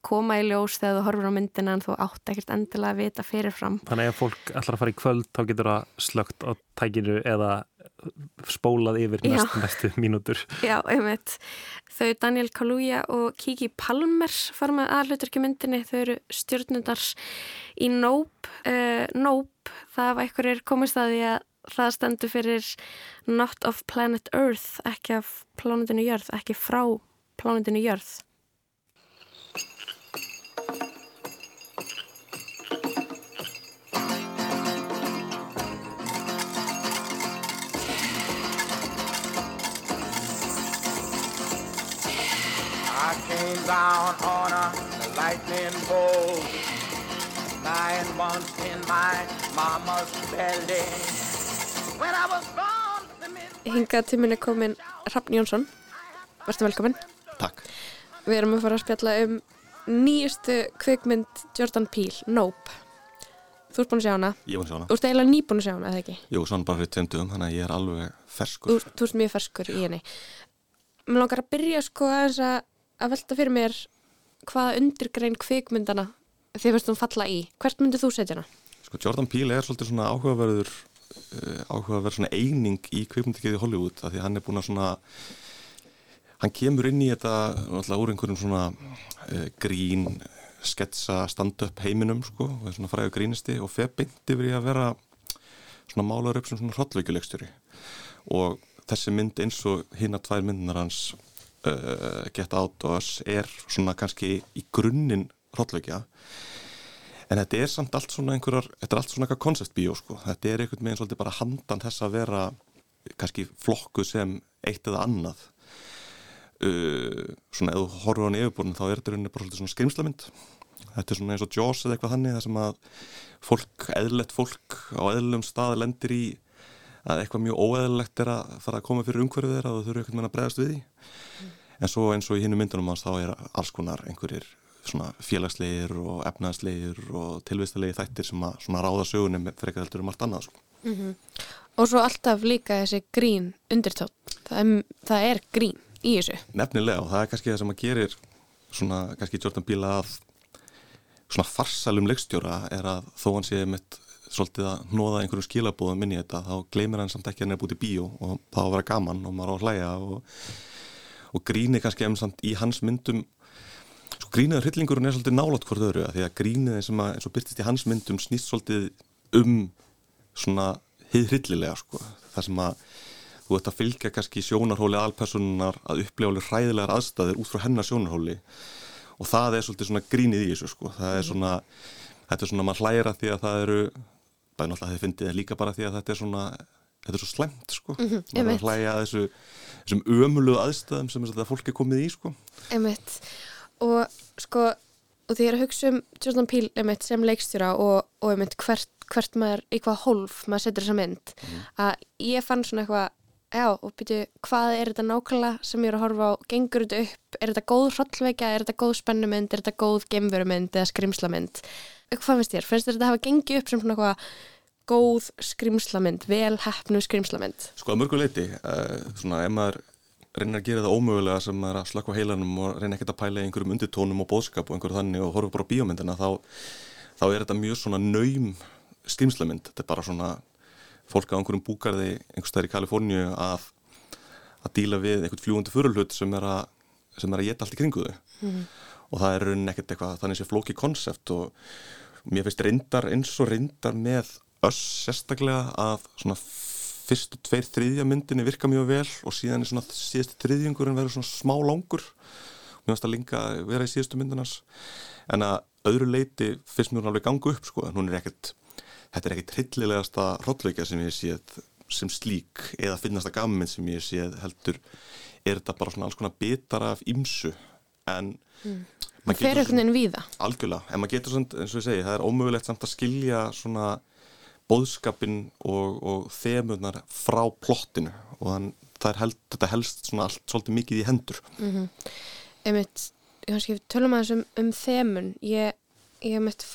koma í ljós þegar þú horfur á myndina en þú átt ekkert endilega að vita fyrirfram Þannig að ef fólk ætlar að fara í kvöld þá getur það slögt á tækinu eða spólað yfir næst, næstu mínútur. Já, einmitt. Þau Daniel Kaluuya og Kiki Palmer fara með aðluturki myndinni. Þau eru stjórnundar í Nope. Uh, nope, það var einhverjir komist að því að það stendur fyrir Not of Planet Earth, ekki af plánundinu Jörð, ekki frá plánundinu Jörð. Came down on a lightning bolt, nine months in my mama's belly. When I was gone, the midwife Hingað til minni komin Hrafn Jónsson. Vertu velkomin. Takk. Við erum að fara að spjalla um nýjustu kvikmynd Jordan Peele, Nope. Þú ert búin að sjá hana. Ég var að sjá hana. Þú ert eiginlega nýbúin að sjá hana, eða ekki? Jú, svona bara fyrir tveimtugum, þannig að ég er alveg ferskur. Þú, þú ert mjög ferskur í henni. Mér langar að byrja sko aðeins að, að velta fyrir mér hvaða undirgrein kvikmyndana þið finnst hún falla í. Hvert myndið þú setja hana? Sko, Jordan Peele er svolítið svona áhugaverður uh, áhugaverð svona eining í kvikmyndageði Hollywood, af því hann er búin að svona hann kemur inn í þetta náttúrulega úr einhverjum svona uh, grín, sketsa stand-up heiminum, sko, og er svona fræður grínisti og fer beint yfir í að vera svona málar upp sem svona hrottlaukjuleikstjóri og þessi mynd eins og hinn að tvær myndunar hans uh, Get Out og Us er svona kannski í grunninn hrottlaukja En þetta er samt allt svona einhverjar, þetta er allt svona eitthvað konceptbíó sko. Þetta er einhvern veginn svolítið bara handan þess að vera kannski flokku sem eitt eða annað. Uh, svona horfur á hann yfirbúrin þá er þetta rauninni bara svolítið svona skrimslamynd. Þetta er svona eins og Jaws eða eitthvað þannig þar sem að fólk, eðlilegt fólk á eðlilegum stað lendir í að eitthvað mjög óeðlilegt er að fara að koma fyrir umhverfið þeirra og þau þurfu einhvern veginn að bregðast við því. En svo eins og í hinnu myndunum hans þá er alls konar einhverjir svona félagslegir og efnaðslegir og tilvistalegi þættir sem að svona ráða sögunum eitthvað heldur um allt annað sko. Og svo alltaf líka þessi grín undirtótt. Það það er grín í þessu. Nefnilega og það er kannski það sem að gerir svona kannski Jordan Peele að svona farsalum leikstjóra er að þó hann sé mitt svolítið að nóða einhverju skilabóðum inn í þetta þá gleymir hann samt ekki að hann er búið í bíó og það á að vera gaman og maður á að hlæja og, og gríni kannski em samt í hans myndum. Sko grínið og hryllingurinn er svolítið nálátt hvort öðru því að grínið eins og, og byrtist í hans myndum snýst svolítið um svona hið hryllilega sko. Það sem að þú ert að fylgja kannski sjónarhóli alpersonunar að alveg hræðilegar aðstæðir út frá hennar sjónarhóli og það er svolítið svona grínið í þessu sko. Það er svona, þetta er svona, maður hlæra því að það eru bæði náttúrulega þið fyndið en líka bara því að þetta er svona þetta er svo slemt sko. Mhm, maður er að hlæja að þessu þessum ömulugu aðstæðum sem þetta fólk er komið í sko. Einmitt. Og sko, og því ég er að hugsa um Jordan Peele einmitt, sem leikstjóra og, og einmitt hvert, hvert maður, í hvað hólf maður setur þessa mynd, að ég fann svona eitthvað, já, og byrju, hvað er þetta nákvæmlega sem ég er að horfa á, gengur þetta upp, er þetta góð hrollvekja, er þetta góð spennumynd, er þetta góð gemverumynd eða skrimslamynd? Hvað finnst þér? Finnst þér þetta hafa gengið upp sem svona eitthvað góð skrimslamynd, vel hefnu skrimslamynd? Sko að mörgu leiti, uh, svona ef maður reynir að gera það ómögulega sem maður að slökka á heilanum og reynir ekkert að pæla einhverjum undirtónum og bóðskap og einhverju þannig og horfa bara á bíómyndina þá, þá er þetta mjög svona naum skrimslamynd, þetta er bara svona fólk á einhverjum búgarði einhvers staðar í Kaliforníu að að díla við einhvern fljúandi fyrirlut sem er að sem er að geta allt í kringu þau. Mhm. og það er raunin ekkert eitthvað þannig sé flóki konsept og mér finnst reyndar eins og reyndar með öss sérstaklega að svona fyrstu tveir þriðja myndinni virka mjög vel og síðan er svona síðustu þriðjungurinn verður svona smá langur. Mér finnst það linga vera í síðustu myndinans en að öðru leiti finnst mér hún alveg ganga upp sko en hún er ekkert þetta er ekkert hryllilegasta hrollveikja sem ég séð sem slík eða finnasta gamminn sem ég séð heldur er þetta bara svona alls konar bitar af ymsu en Mm. maður getur víða. Algjörlega, en maður getur samt, eins og ég segi, það er ómögulegt samt að skilja svona bóðskapin og, og þemurnar frá plottinu og þann, það er held, þetta helst svona allt svolítið mikið í hendur. Mm -hmm. Einmitt, ég kannski tölum aðeins um, um þemun. Ég, ég mitt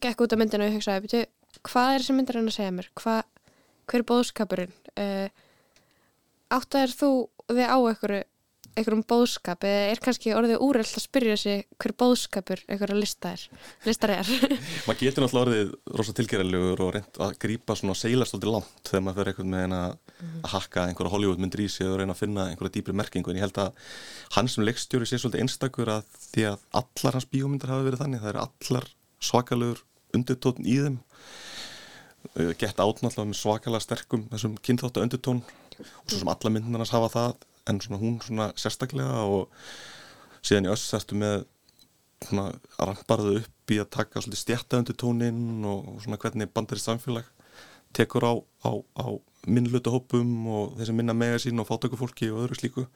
gekk út af myndinu og ég hugsaði, hvað er þessi myndir hann að segja mér? Hva, hver er bóðskapurinn? Uh, áttaðir þú þig á einhverju, einhverjum bóðskap eða er kannski orðið úreld að spyrja sig hver bóðskapur einhverja lista er, listar er? maður getur náttúrulega orðið rosa tilgerðarlegur og reynd að grípa svona seilastóldi langt þegar maður fer eitthvað með eina að hakka einhverja Hollywood myndir í sig og reyna að finna einhverja dýpri merkingu en ég held að hann sem leikstjóri sé svolítið einstakur að því að allar hans bíómyndir hafa verið þannig, það eru allar svakalegur undirtótn í þeim. Uh, gett átnáttúrulega með svakalega sterkum þessum kynþáttu undirtón. Og svo sem alla myndinarnas hafa það en svona hún svona sérstaklega og síðan í öss ertu með svona ramparðu upp í að taka svolítið stjætta undirtónin og, svona hvernig bandari samfélag tekur á, á, á minnlutahópum og þessi minna mega sín og fátökufólki og öðru slíku.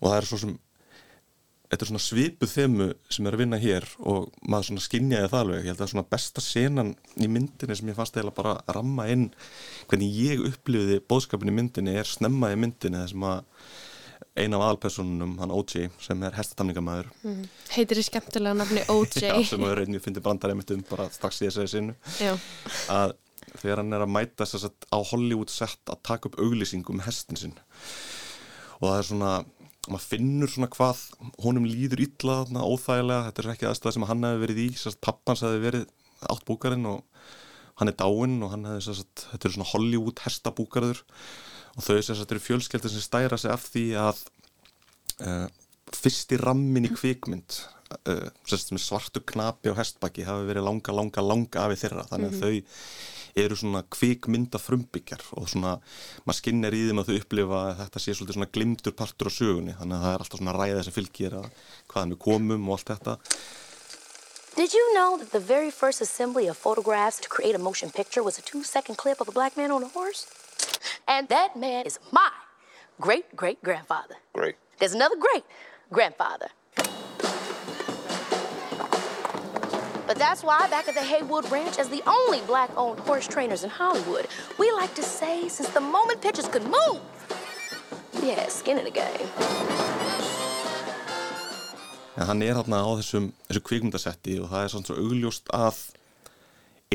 Og það er svo sem þetta er svona svipuð þemu sem er að vinna hér og maður svona skinjaði það alveg ég held að svona besta senan í myndinni sem ég fannst eiginlega bara að ramma inn hvernig ég upplifiði bóðskapin í myndinni er snemma í myndinni þessum að eina af aðalpersonunum, hann OJ sem er hestatamningamæður Mm. Heitir í skemmtilega nafni OJ. Já, sem er einnig fyndi brandar einmitt um bara strax í þessari sinu Já. að þegar hann er að mæta þess að á Hollywood sett að taka upp auglýsing um hestin sinn og það er svona maður finnur svona hvað honum líður illa þarna óþægilega, þetta er ekki aðstæða sem hann hefði verið í, sérst pappans hefði verið átt búkarinn og hann er dáinn og hann hefði sérst, þetta er svona Hollywood hestabúkarður. Og þau sérst eru fjölskeldir sem stæra sig af því að uh, fyrsti rammin í kvikmynd uh, sérst með svartu knapi og hestbaki hafi verið langa, langa, langa afið þeirra. Þannig að Mhm. þau eru svona kvikmynda frumbyggjar og svona maður skinnir í þeim að þau upplifa að þetta sé svolítið svona glimtur partur á sögunni þannig að það er alltaf svona ræða sem fylgir að hvaðan við komum og allt þetta Did you know that the very first assembly of photographs to create a motion picture was a two second clip of a black man on a horse? And that man is my great great grandfather. Great. There's another great grandfather. But that's why, back at the Haywood Ranch, as the only black owned horse trainers in Hollywood, we like to say since the moment pictures could move, had skin in the game. en hann er þarna á þessum, þessu kvikmyndasetti og það er svona svo augljóst að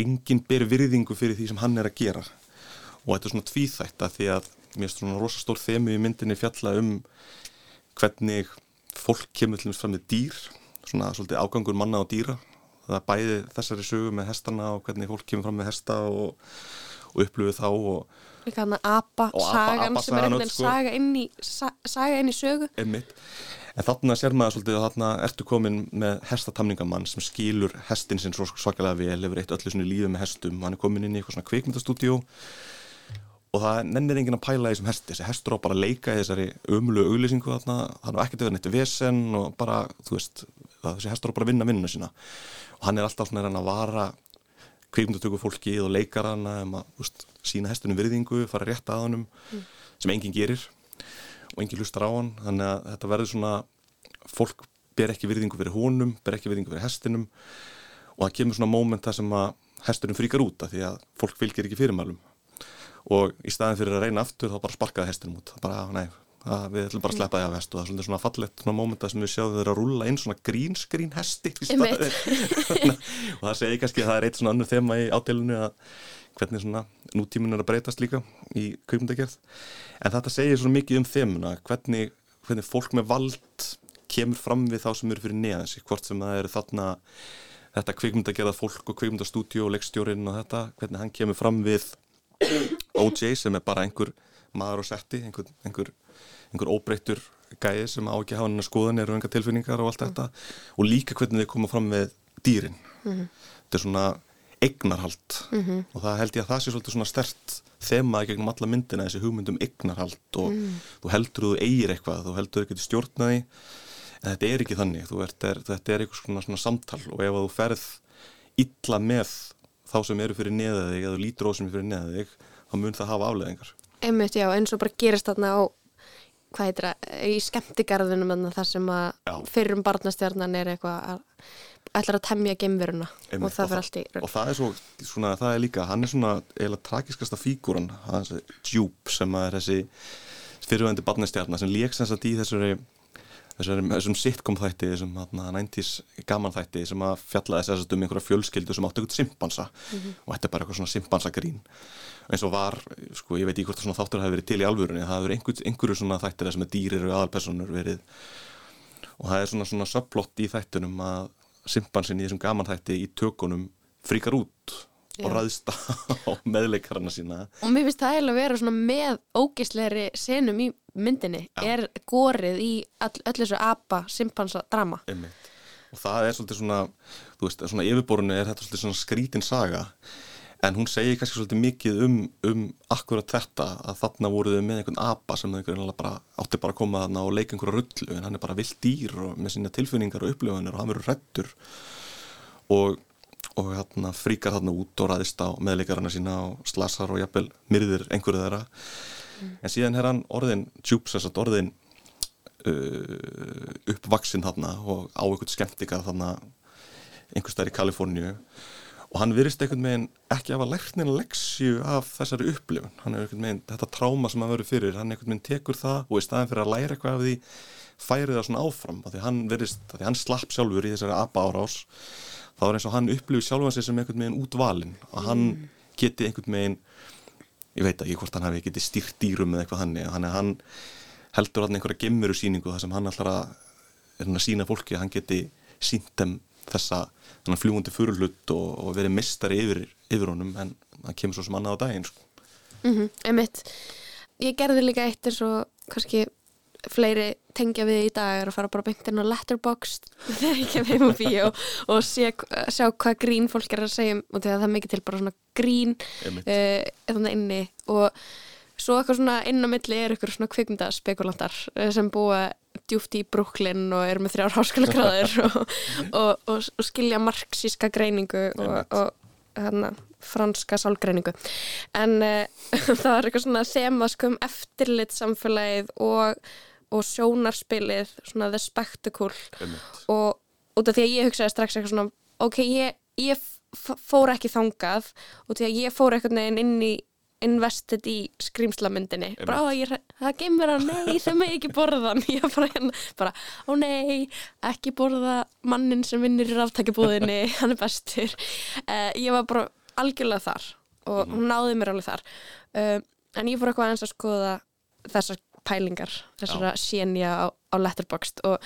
enginn ber virðingu fyrir því sem hann er að gera og þetta er svona tvíþætt að því að mér er svona rosa stór þemu í myndinni fjalla um hvernig fólk kemur til þess fram með dýr svona svolítið ágangur manna og dýra það er bæði þessari sögu með hestana og hvernig fólk kemur fram með hesta og, og upplöfu þá og Líka hann að apa, Og apa- sagan sem er apasagan einhvern veginn sko. saga inn í, sa, saga inn í sögu. Einmitt. En þarna sér maður svolítið að þarna ertu komin með hestatamningamann sem skilur hestin sinn svo svakalega vel, hefur eitt öllu svona lífið með hestum og hann er komin inn í eitthvað svona kvikmyndastúdíó og það nennir enginn að pæla þessum hesti, þessi hestur á bara að leika í þessari ömulu auglýsingu þarna, hann á ekkert vera neitt vesen og bara, þú veist, þessi hestur er bara að vinna vinnuna sína og hann er alltaf svona reyna að vara kvikmyndatöku fólkið og leikarana um að úst, sína hestunum virðingu, fara rétt að honum Mm. sem enginn gerir og enginn hlustar á hann. Þannig að þetta verður svona fólk ber ekki virðingu fyrir honum ber ekki virðingu fyrir hestinum og það kemur svona moment þar sem að hesturinn fríkar út af því að fólk fylgir ekki fyrirmælum. Og í staðin fyrir að reyna aftur þá bara sparkaði hestinum út. Bara, "Ah, nei, það, við ætlum bara að sleppa því af hest og það er svona fallegt svona momenta sem við sjáum eru að rúlla inn svona green screen hesti og það segir kannski að það er eitt svona annur þema í ádélinu að hvernig svona nútíminn er að breytast líka í kveikmyndagerð en þetta segir svona mikið um þemuna hvernig, hvernig fólk með vald kemur fram við þá sem eru fyrir neðan sig hvort sem það eru þarna þetta kveikmyndagerða fólk og kveikmyndastúdíu og leikstjórin og þetta, hvernig hann kemur fram við OJ sem er bara einhver maður og setti, einhver, einhver, einhver óbreyttur gæði sem á ekki að hafa hennar skoðanir og enga tilfinningar og allt þetta og líka hvernig þið koma fram við dýrin Mhm. þetta er svona eignarhald Mhm. og það held ég að það sé svolítið svona stert þema í gegnum alla myndina þessi hugmyndum eignarhald og Mm. þú heldur að þú eigir eitthvað, þú heldur að þú getur stjórnaði en þetta er ekki þannig, ert, er, þetta er eitthvað svona, svona samtal og ef að þú ferð illa með þá sem eru fyrir neða þig eða lítur á sem er fyrir neða þig þá mun það hafa afleðingar Einmitt, já, eins og bara gerist þarna á hvað heitir það, í skemmtigarðunum þar sem að fyrrum barnastjarnan er eitthvað að ætlar að temja geimveruna og það fyrir allt í og það er svo, svona, það er líka hann er svona eiginlega tragiskasta fígúran hans Jupe sem að er þessi fyrirvændi barnastjarnar sem lék sem sagt í þessari þessari, þessum sitcom þætti, þessum 90s gaman þætti sem að fjallaði þess um einhverja fjölskyldu sem áttu eitthvað simpansa Mhm. og þetta er bara eitthvað svona simpansagrín eins og var, sko, ég veit ekki hvort það svona þáttur hafi verið til í alvörunni, það verið einhver, einhverju svona þættir sem að dýrir og aðalpersonur verið. Og það er svona svona subplot í þættunum að simpansin í þessum gaman þætti í tökunum fríkar út og Já. ræðst á meðleikarana sína. Og mér finnst það eiginlega að vera svona með ógisleiri senum í myndinni er gorið í all, öll þessu apa simpansa drama og það er svolítið svona þú veist, svona yfirborinu er þetta svolítið svona skrítin saga en hún segir kannski svolítið mikið um, um akkurat þetta að þarna voru þau með einhvern apa sem bara átti bara að koma þarna og leika einhverja rullu en hann er bara vilt dýr og með sína tilfinningar og upplifunir og hann verður hrettur og, og hérna fríkar þarna út og ræðist á meðleikarana sína og slasar og jafnvel myrðir einhverju þeirra. En síðan er hann orðin að orðin uh, uppvaksinn þarna og á einhvern skemmtikar þarna einhvers staðar í Kaliforníu og hann virðist einhvern veginn ekki hafa lært neina leksju af þessari upplifun. Hann er einhvern veginn, þetta tráma sem hann verður fyrir hann einhvern veginn tekur það og í staðin fyrir að læra eitthvað af því færi það svona áfram. Af því hann virðist, af því hann slapp sjálfur í þessari apa árás þá er eins og hann upplifir sjálfan sig sem einhvern veginn útvalinn. Og hann geti einhvern veginn ég veit ekki hvort hann hafi getið stýrt dýrum eða eitthvað hann, hann, hann heldur hann einhverja gemveru síningu þar sem hann að, er að sína fólki að hann geti sínt þeim þessa fljúandi furlutt og, og verið mistari yfir, yfir honum en það kemur svo sem annað á daginn sko. mm -hmm, Einmitt. Ég gerði líka eitt eins og kannski fleiri tengja við í dag er að fara bara beint inn á letterboxd þegar ég kem heim á bíó og sé, sjá hvað grín fólk er að segja um og þegar það er mikið til bara svona grín uh, þannig inni. Og svo eitthvað svona inn á milli er eitthvað svona kvikmyndaspekulantar uh, sem búa djúft í Brooklyn og eru með þrjár háskólagráður og, og, og, og skilja marxíska greiningu og, og hérna, franska sálgreiningu. En uh, það var eitthvað svona þema sko um eftirlit samfélagið og, og sjónarspilið svona the spectacle. Og út af því að ég hugsaði strax eitthvað svona ok, ég, ég fór ekki þangað. Og því að ég fór eitthvað neginn inn í invested í skrýmslamyndinni bara, ó, ég, það gemur að nei, þau með ekki borða hann. Ég bara hérna, bara, ó nei ekki borða mannin sem vinnur í ráftækjabúðinni, hann er bestur. Uh, ég var bara algjörlega þar og hún náði mér alveg þar. Uh, en ég fór eitthvað aðeins að skoða þessar pælingar þessara sénja á, á letterboxd og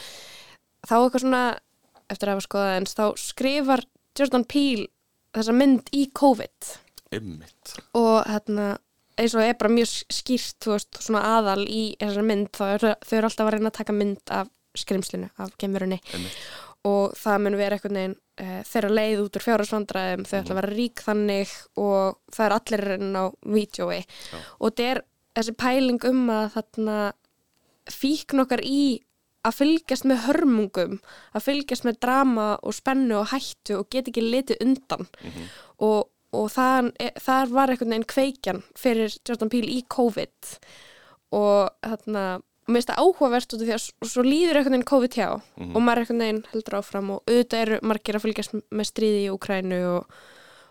þá eitthvað svona eftir að hafa skoðað eins, þá skrifar Jordan Peele þessa mynd í COVID Einmitt. og hérna eins og er bara mjög skýrt þú veist, svona aðal í þessari mynd þá eru þau eru alltaf að reyna að taka mynd af skrimslinu, af kemurunni og það mun vera eitthvað neginn uh, þeirra leið út úr fjárhagsvandræðum þau ætla að vera rík þannig og það er allir inn á vídjói og þetta er þessi pæling um að þarna fíkn okkar í að fylgjast með hörmungum að fylgjast með drama og spennu og hættu og get ekki litið undan. Og, og það, það var einhvern veginn kveikjan fyrir Jordan Peele í COVID og þarna mér finnst það áhugavert út af því að svo líður einhvern veginn COVID hjá Mhm. og maður einhvern veginn heldur áfram og auðvitað eru margir að fylgjast með stríði í Ukrænu og,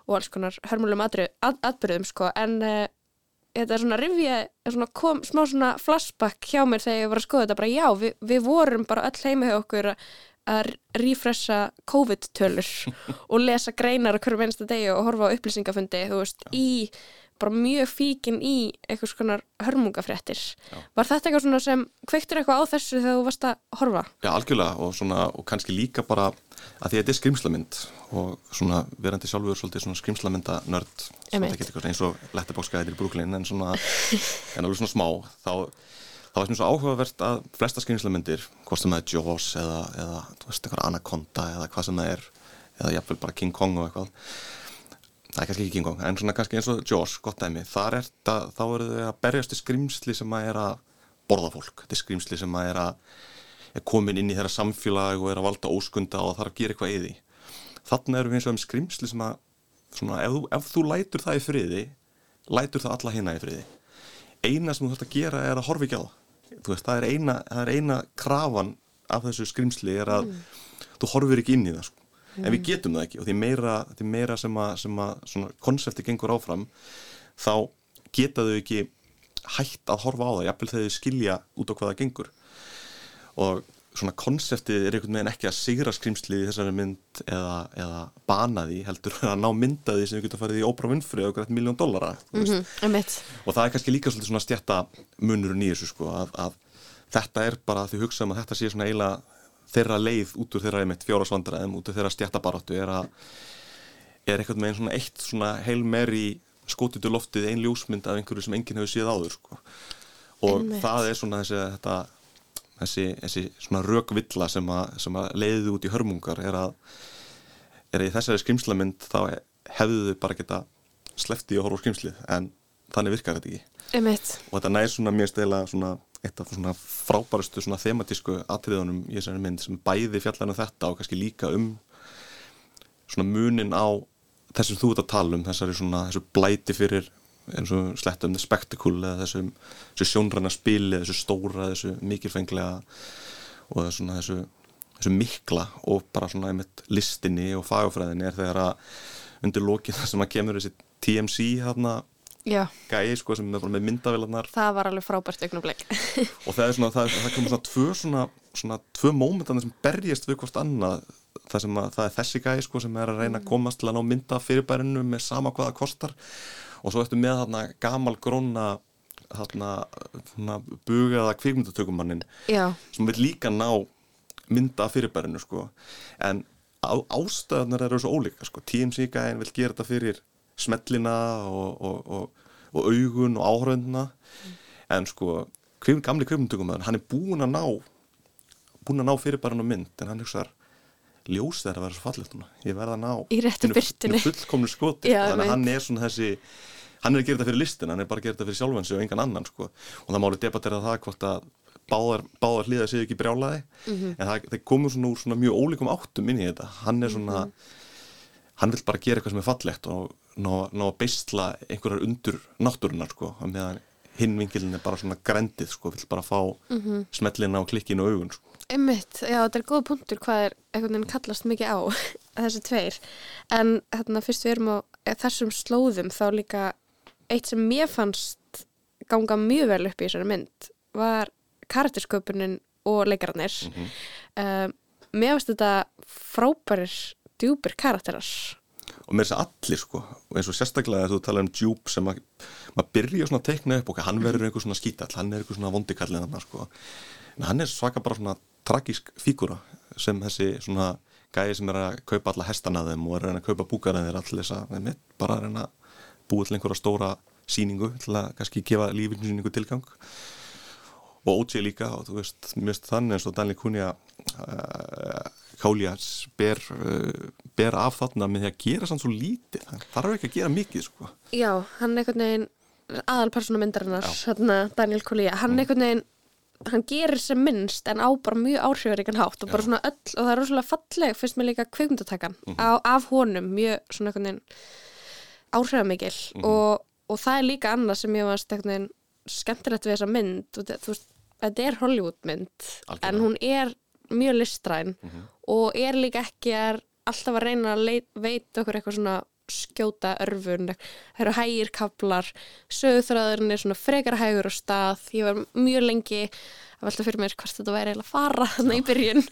og alls konar hörmulegum atbyrðum sko en uh, þetta er svona rifja, er svona kom, smá svona flashback hjá mér þegar ég var að skoða þetta bara já, við, við vorum bara öll heima hjá okkur að- refresha COVID-tölur og lesa greinar á hverju einsta degi og horfa á upplýsingafundi, þú veist, í bara mjög fíkin í einhvers konar hörmungafréttir. Var þetta eitthvað svona sem kveiktur eitthvað á þessu þegar þú varst að horfa? Já, algjörlega og, svona, og kannski líka bara að því að þetta er skrimslamynd og svona verandi sjálfur svolítið svona skrimslamynda nörd Einmitt. eins og letterboxgæðir í Brooklyn en svona, en alveg svona smá þá, þá er svona svo áhugavert að flesta skrimslamyndir, hvort sem það er Jaws eða, eða þú veist, einhver Anaconda eða hvað sem það er, eða jafnvel bara King Kong og eitthvað. Það er kannski ekki King Kong, en svona kannski eins og Jaws, gott dæmi, þar er þetta, þá eru þau að berjast í skrimsli sem að er að borða fólk, er skrimsli sem að er að er komin inn í þeirra samfélag og er að valda óskunda og þarf að gera eitthvað því. Þannig erum við eins og um skrimsli sem að svona, ef, þú, ef þú lætur það í friði lætur það alla hinna í friði eina sem þú þarfst að gera er að horfa ekki á það. Þú veist, það er eina, það er eina krafan af þessu skrimsli er að þú horfir ekki inn í það sko. en við getum það ekki. Og því meira, því meira sem að, að konsepti gengur áfram þá geta þau ekki hætt að horfa á það, jafnvel þegar þau skilja út á hvað það gengur. Og svona konseptið er einhvern veginn ekki að sigra skrimslið í þessari mynd eða, eða bana því heldur að ná mynda því sem við getum farið í Oprah Winfrey og grætt miljón dollara mm Mm -hmm. og það er kannski líka svona stjætta munurinn í þessu sko að, að þetta er bara að þau hugsa um að þetta sé svona eiginlega þeirra leið út úr þeirra einmitt fjórasvandræðum út úr þeirra stjættabaráttu er að er einhvern veginn svona eitt svona heilmeri skotið til loftið ein ljósmynd af einhverju sem enginn hefur séð áður sko. og Einmitt. það er svona þessi þetta, þessi, þessi svona rökvilla sem að, að leiði út í hörmungar er að er í þessari skrimslamynd þá hefðu þau bara geta slefti að horfa á skrimslið en þannig virkar þetta ekki Einmitt. og þetta næst svona mjög stela svona eitt af svona frábærustu svona thematísku atriðunum í þessari mynd sem bæði fjallar um þetta og kannski líka um svona munin á þessum þú ert að tala um þessari svona þessu blæti fyrir eins og sletta um the spectacle eða þessum þessu sjónræna spili, þessu stóra þessu mikilfenglega og þessu, þessu, þessu mikla og bara svona einmitt listinni og fagafræðinni er þegar að undir lokin það sem að kemur þessi TMC hérna gæi sko sem er bara með myndavélarnar það var alveg frábært augnablik. og það er svona, það, það komur svona tvö svona, svona tvö mómentan sem berjast við hvort annað það sem að það er þessi gæi sko sem er að reyna að komast til að ná mynda fyrirbærinu með sama hvað það kostar. Og svo eftir með þarna gamal gróna þarna, þarna bugaða kvikmyndatökumannin Já, sem vil líka ná mynda fyrirbærinu sko. En á, ástæðunar eru svo ólíka sko. TMC gæin vil gera þetta fyrir smellina og, og, og, og augun og áhröndina en sko kvim, gamli kvipmyndugumadur hann er búinn að ná búinn að ná fyrirbærinu mynd en hann hugsaðar ljós þeirra að vera svo fallegt núna. Ég verða að ná Í réttu hinu fullkomnu skoti. Já, þannig að hann er svona þessi hann er að gera þetta fyrir listin, hann er bara að gera þetta fyrir sjálfan sig og engan annan sko. Og það máli debattera það hvort að báðar, báðar hlýða sig ekki brjálaði Mhm. en það, það komur svona úr svona mjög ólíkum áttum inn í þetta. Hann er svona hann vil bara gera eitthvað sem er fallegt og ná, ná að beistla einhverjar undur náttúrunar sko. Meðan hinn vinkilin er bara svona grendið sko, vill bara fá Mhm. smellina og klikkinu og augun sko. Einmitt, já þetta er góð punktur hvað er einhvern veginn kallast mikið á þessi tveir. En þarna fyrst við erum á þessum slóðum þá líka eitt sem mér fannst ganga mjög vel upp í þessari mynd var karaktersköpunin og leikararnir. Um, mér finnst þetta frábærir djúpir karakterar. Og með þess að allir sko og eins og sérstaklega þegar þú tala um djúb sem að maður byrja svona að teikna upp og hann verður einhver svona skítall, hann er einhver svona vondikallin hann sko, en hann er svaka bara svona tragísk fígura sem þessi svona gæði sem er að kaupa alla hestana þeim og er að reyna að kaupa búkarinn þeir allir þess að bara að reyna að búa til einhverja stóra síningu til að kannski gefa lífinu síningu tilgang. Og OJ líka og þú veist, veist þannig eins og Daniel Kunja uh, Kálja ber, uh, ber af þarna með því að gera sann svo lítið. Það þarf ekki að gera mikið sko. Já, hann er einhvern veginn aðal persónumyndarinnar, hérna Daniel Collier, hann er einhvern veginn hann gerir sem minnst en á bara mjög áhrifaríkan hátt og bara svona öll, og það er rosalega falleg finnst mér líka kvikmyndatakan á, af honum mjög svona einhvern veginn áhrifamikil. Og, og það er líka annað sem ég varst einhvern veginn skemmtilegt við þessa mynd þetta- þú veist, þetta er Hollywood mynd en hún er mjög listræn og er líka ekki að alltaf að reyna að leit, veita okkur eitthvað svona skjóta örfun, það eru hægir kaplar, sögurþræðurinn er svona frekar hægur á stað, ég var mjög lengi að velta fyrir mér hvort þetta væri eiginlega að fara þannig í byrjun.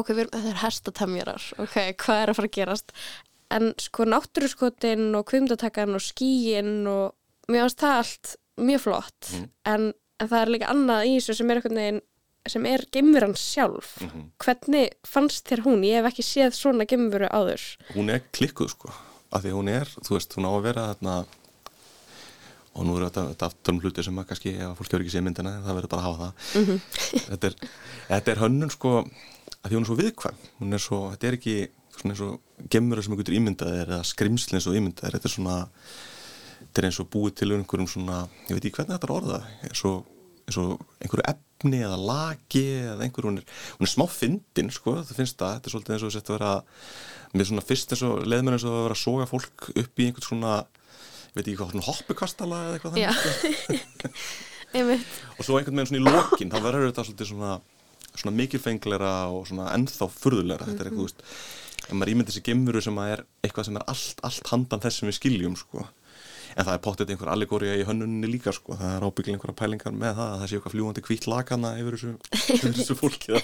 Ok, þetta er hestatemjarar. Ok, hvað er að fara að gerast? En sko náttúruskotin og kvimdatakan og skíin og mér finnst það allt mjög flott. En, en það er líka annað í þessu sem er eitthvað neginn sem er geimveran sjálf. Hvernig fannst þér hún? Ég hef ekki séð svona geimveru áður. Hún er klikkuð sko af því hún er, þú veist, hún á að vera þarna og nú er þetta, þetta aftur um hluti sem að kannski ef fólk hefur ekki séð myndina það verður bara að hafa það. Þetta, er, þetta er hönnun sko af því hún er svo viðkvæm. Hún er svo, þetta er ekki svona eins og gemur sem einhverjum ímyndaðir eða skrimsli eins og ímyndaðir. Þetta er svona þetta er eins og búið til einhverjum svona ég veit ekki hvernig þetta er orðað eins og, eins og einhverju efni eða lagi eða einhverju, hún er, hún er smá fyndin sko, það finnst það, þetta er svolítið eins og sett að vera með svona fyrst eins og leðmenn eins og að vera að soga fólk upp í einhvern svona ég veit ekki hvað, svona hoppukastala eða eitthvað þannig sko. Og svo einhvern veginn svona í lokin þá verður þetta svolítið svona, svona mikilfengleira og svona ennþá furðulegra. Þetta er eitthvað, þú veist, ef maður ímyndir sér gemuru sem að er eitthvað sem er allt, allt handan þess sem við skiljum, sko en það er pottið einhver allegória í hönnunni líka, sko. Það er ábygglega einhverja pælingar með það að það sé eitthvað fljúandi hvít lakana yfir þessu, þessu fólki.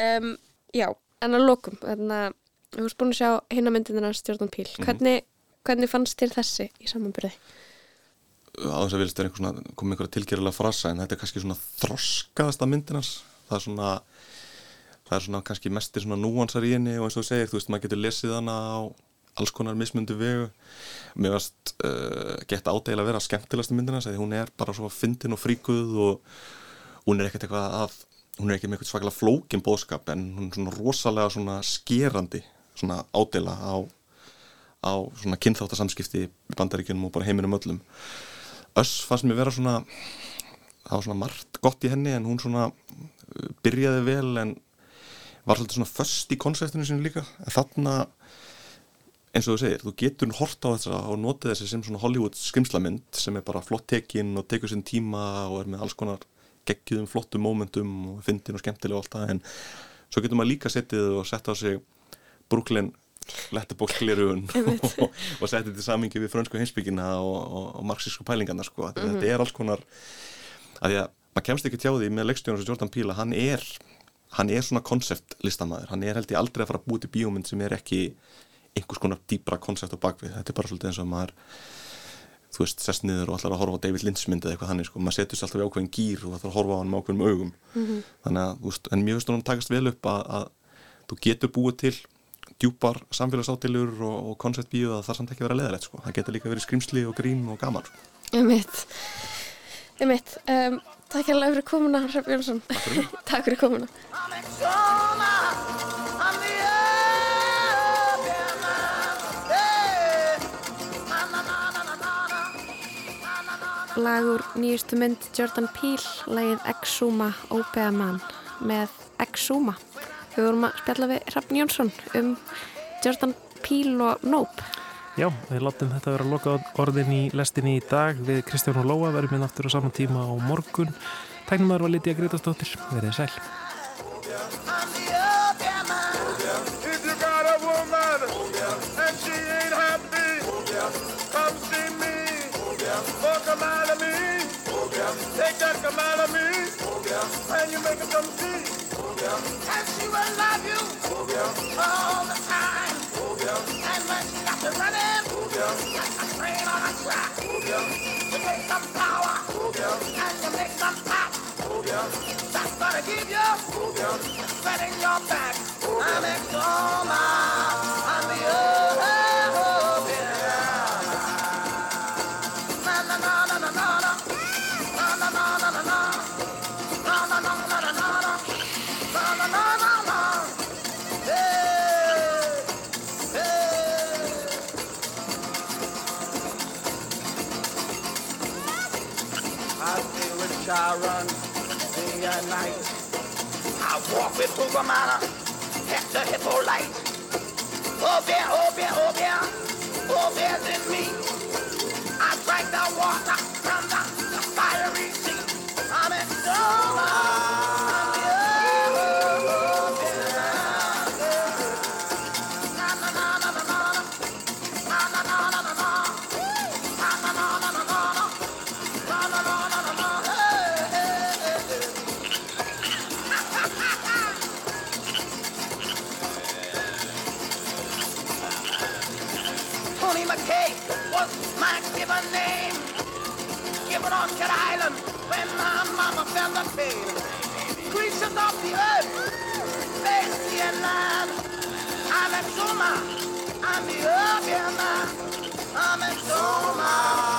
Um, já, en að lokum þannig að þú veist búin að sjá hinna myndina stjórnum píl, hvernig, hvernig fannst þér þessi í samanbyrði? aðeins að vilja styrir einhver svona, koma einhverja tilgjörlega frasa en þetta er kannski svona þroskaðasta myndinans það er svona það er svona kannski mestir svona núansar í henni og eins og þú segir, þú veist, maður getur lesið hana á alls konar mismundu vegu. Mér varst uh, gett ádegil að vera skemmtilegast myndinans, því hún er bara svo fyndin og fríkuð og hún er ekkert eitthvað að hún er ekki með eitthvað svakalega flókin bóðskap en hún er svona rosalega svona skerandi svona ádela á, á svona kynþáttasamskipti í bandaríkjunum og bara heiminum öllum. Öss fannst mér vera svona það var svona margt gott í henni en hún svona uh, byrjaði vel en var svolítið svona föst í konseptinu sinu líka. En þarna eins og þú segir, þú getur hort á þessa og notið þessi sem svona Hollywood skrimslamynd sem er bara flott tekin og tekur sinn tíma og er með alls konar geggjum flottum momentum og fyndin og skemmtilega og allt það en svo getur maður líka settið og sett á sig Brooklyn letterbox-glirun Einmitt. og, og settið til samingi við frönsku heimsbyggina og, og, og marxísku pælingarna sko. mm Mhm. þetta er alls konar að að maður kemst ekki tjá því með leikstjónum sem Jordan að hann er hann er svona konceptlistamæður hann er held ég aldrei að fara að búið til bíómynd sem er ekki einhvers konar dýbra koncept á bakvið þetta er bara svolítið eins og maður þú veist, sest niður og ætlar að horfa á David Lynch mynd eða eitthvað þannig, sko, maður setur sér alltaf í ákveðin gýr og ætlar að horfa á hann með ákveðin augum Mhm. þannig að, þú veist, en mér finnst hún takast vel upp að, að þú getur búið til djúpar samfélagsátilur og, og konceptbíu að það samt ekki vera leðalegt, sko það getur líka verið skrimsli og grín og gaman, sko. Einmitt. Einmitt. Um, takk hérlega fyrir komuna, Hrefn Jónsson. Takk fyrir. takk fyrir komuna. Lag úr nýjustu mynd Jordan Peele, lagið Exuma Opea Man með Exuma. Við vorum að spjalla við Hrafn Jónsson um Jordan Peele og Nope. Já, við látum þetta vera að loka orðin í lestinni í dag við Kristján og Lóa verðum við aftur á saman tíma á morgun. Tæknum var Lítiða Gretastóttir, verðið sæl. Take that come out of me. And you make her come see. And she will love you all the time. And when she got you running, like a train on a track. You take some power and you make some pop. That's gonna give you fat in your back. I'm Exoma. I'm with Tugamana, Hector Hippolyte. Oh, bear, oh, bear, oh, bear, oh, bear's in me. I drank the water from the, fiery sea. I'm in Doma. On Cat Island when my mama felt the pain. Creatures of the earth, they and land. I'm a Zuma, I'm the urban man. I'm a Zuma,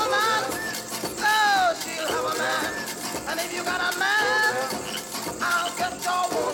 oh, she'll have a man. And if you got a man, I'll get your woman.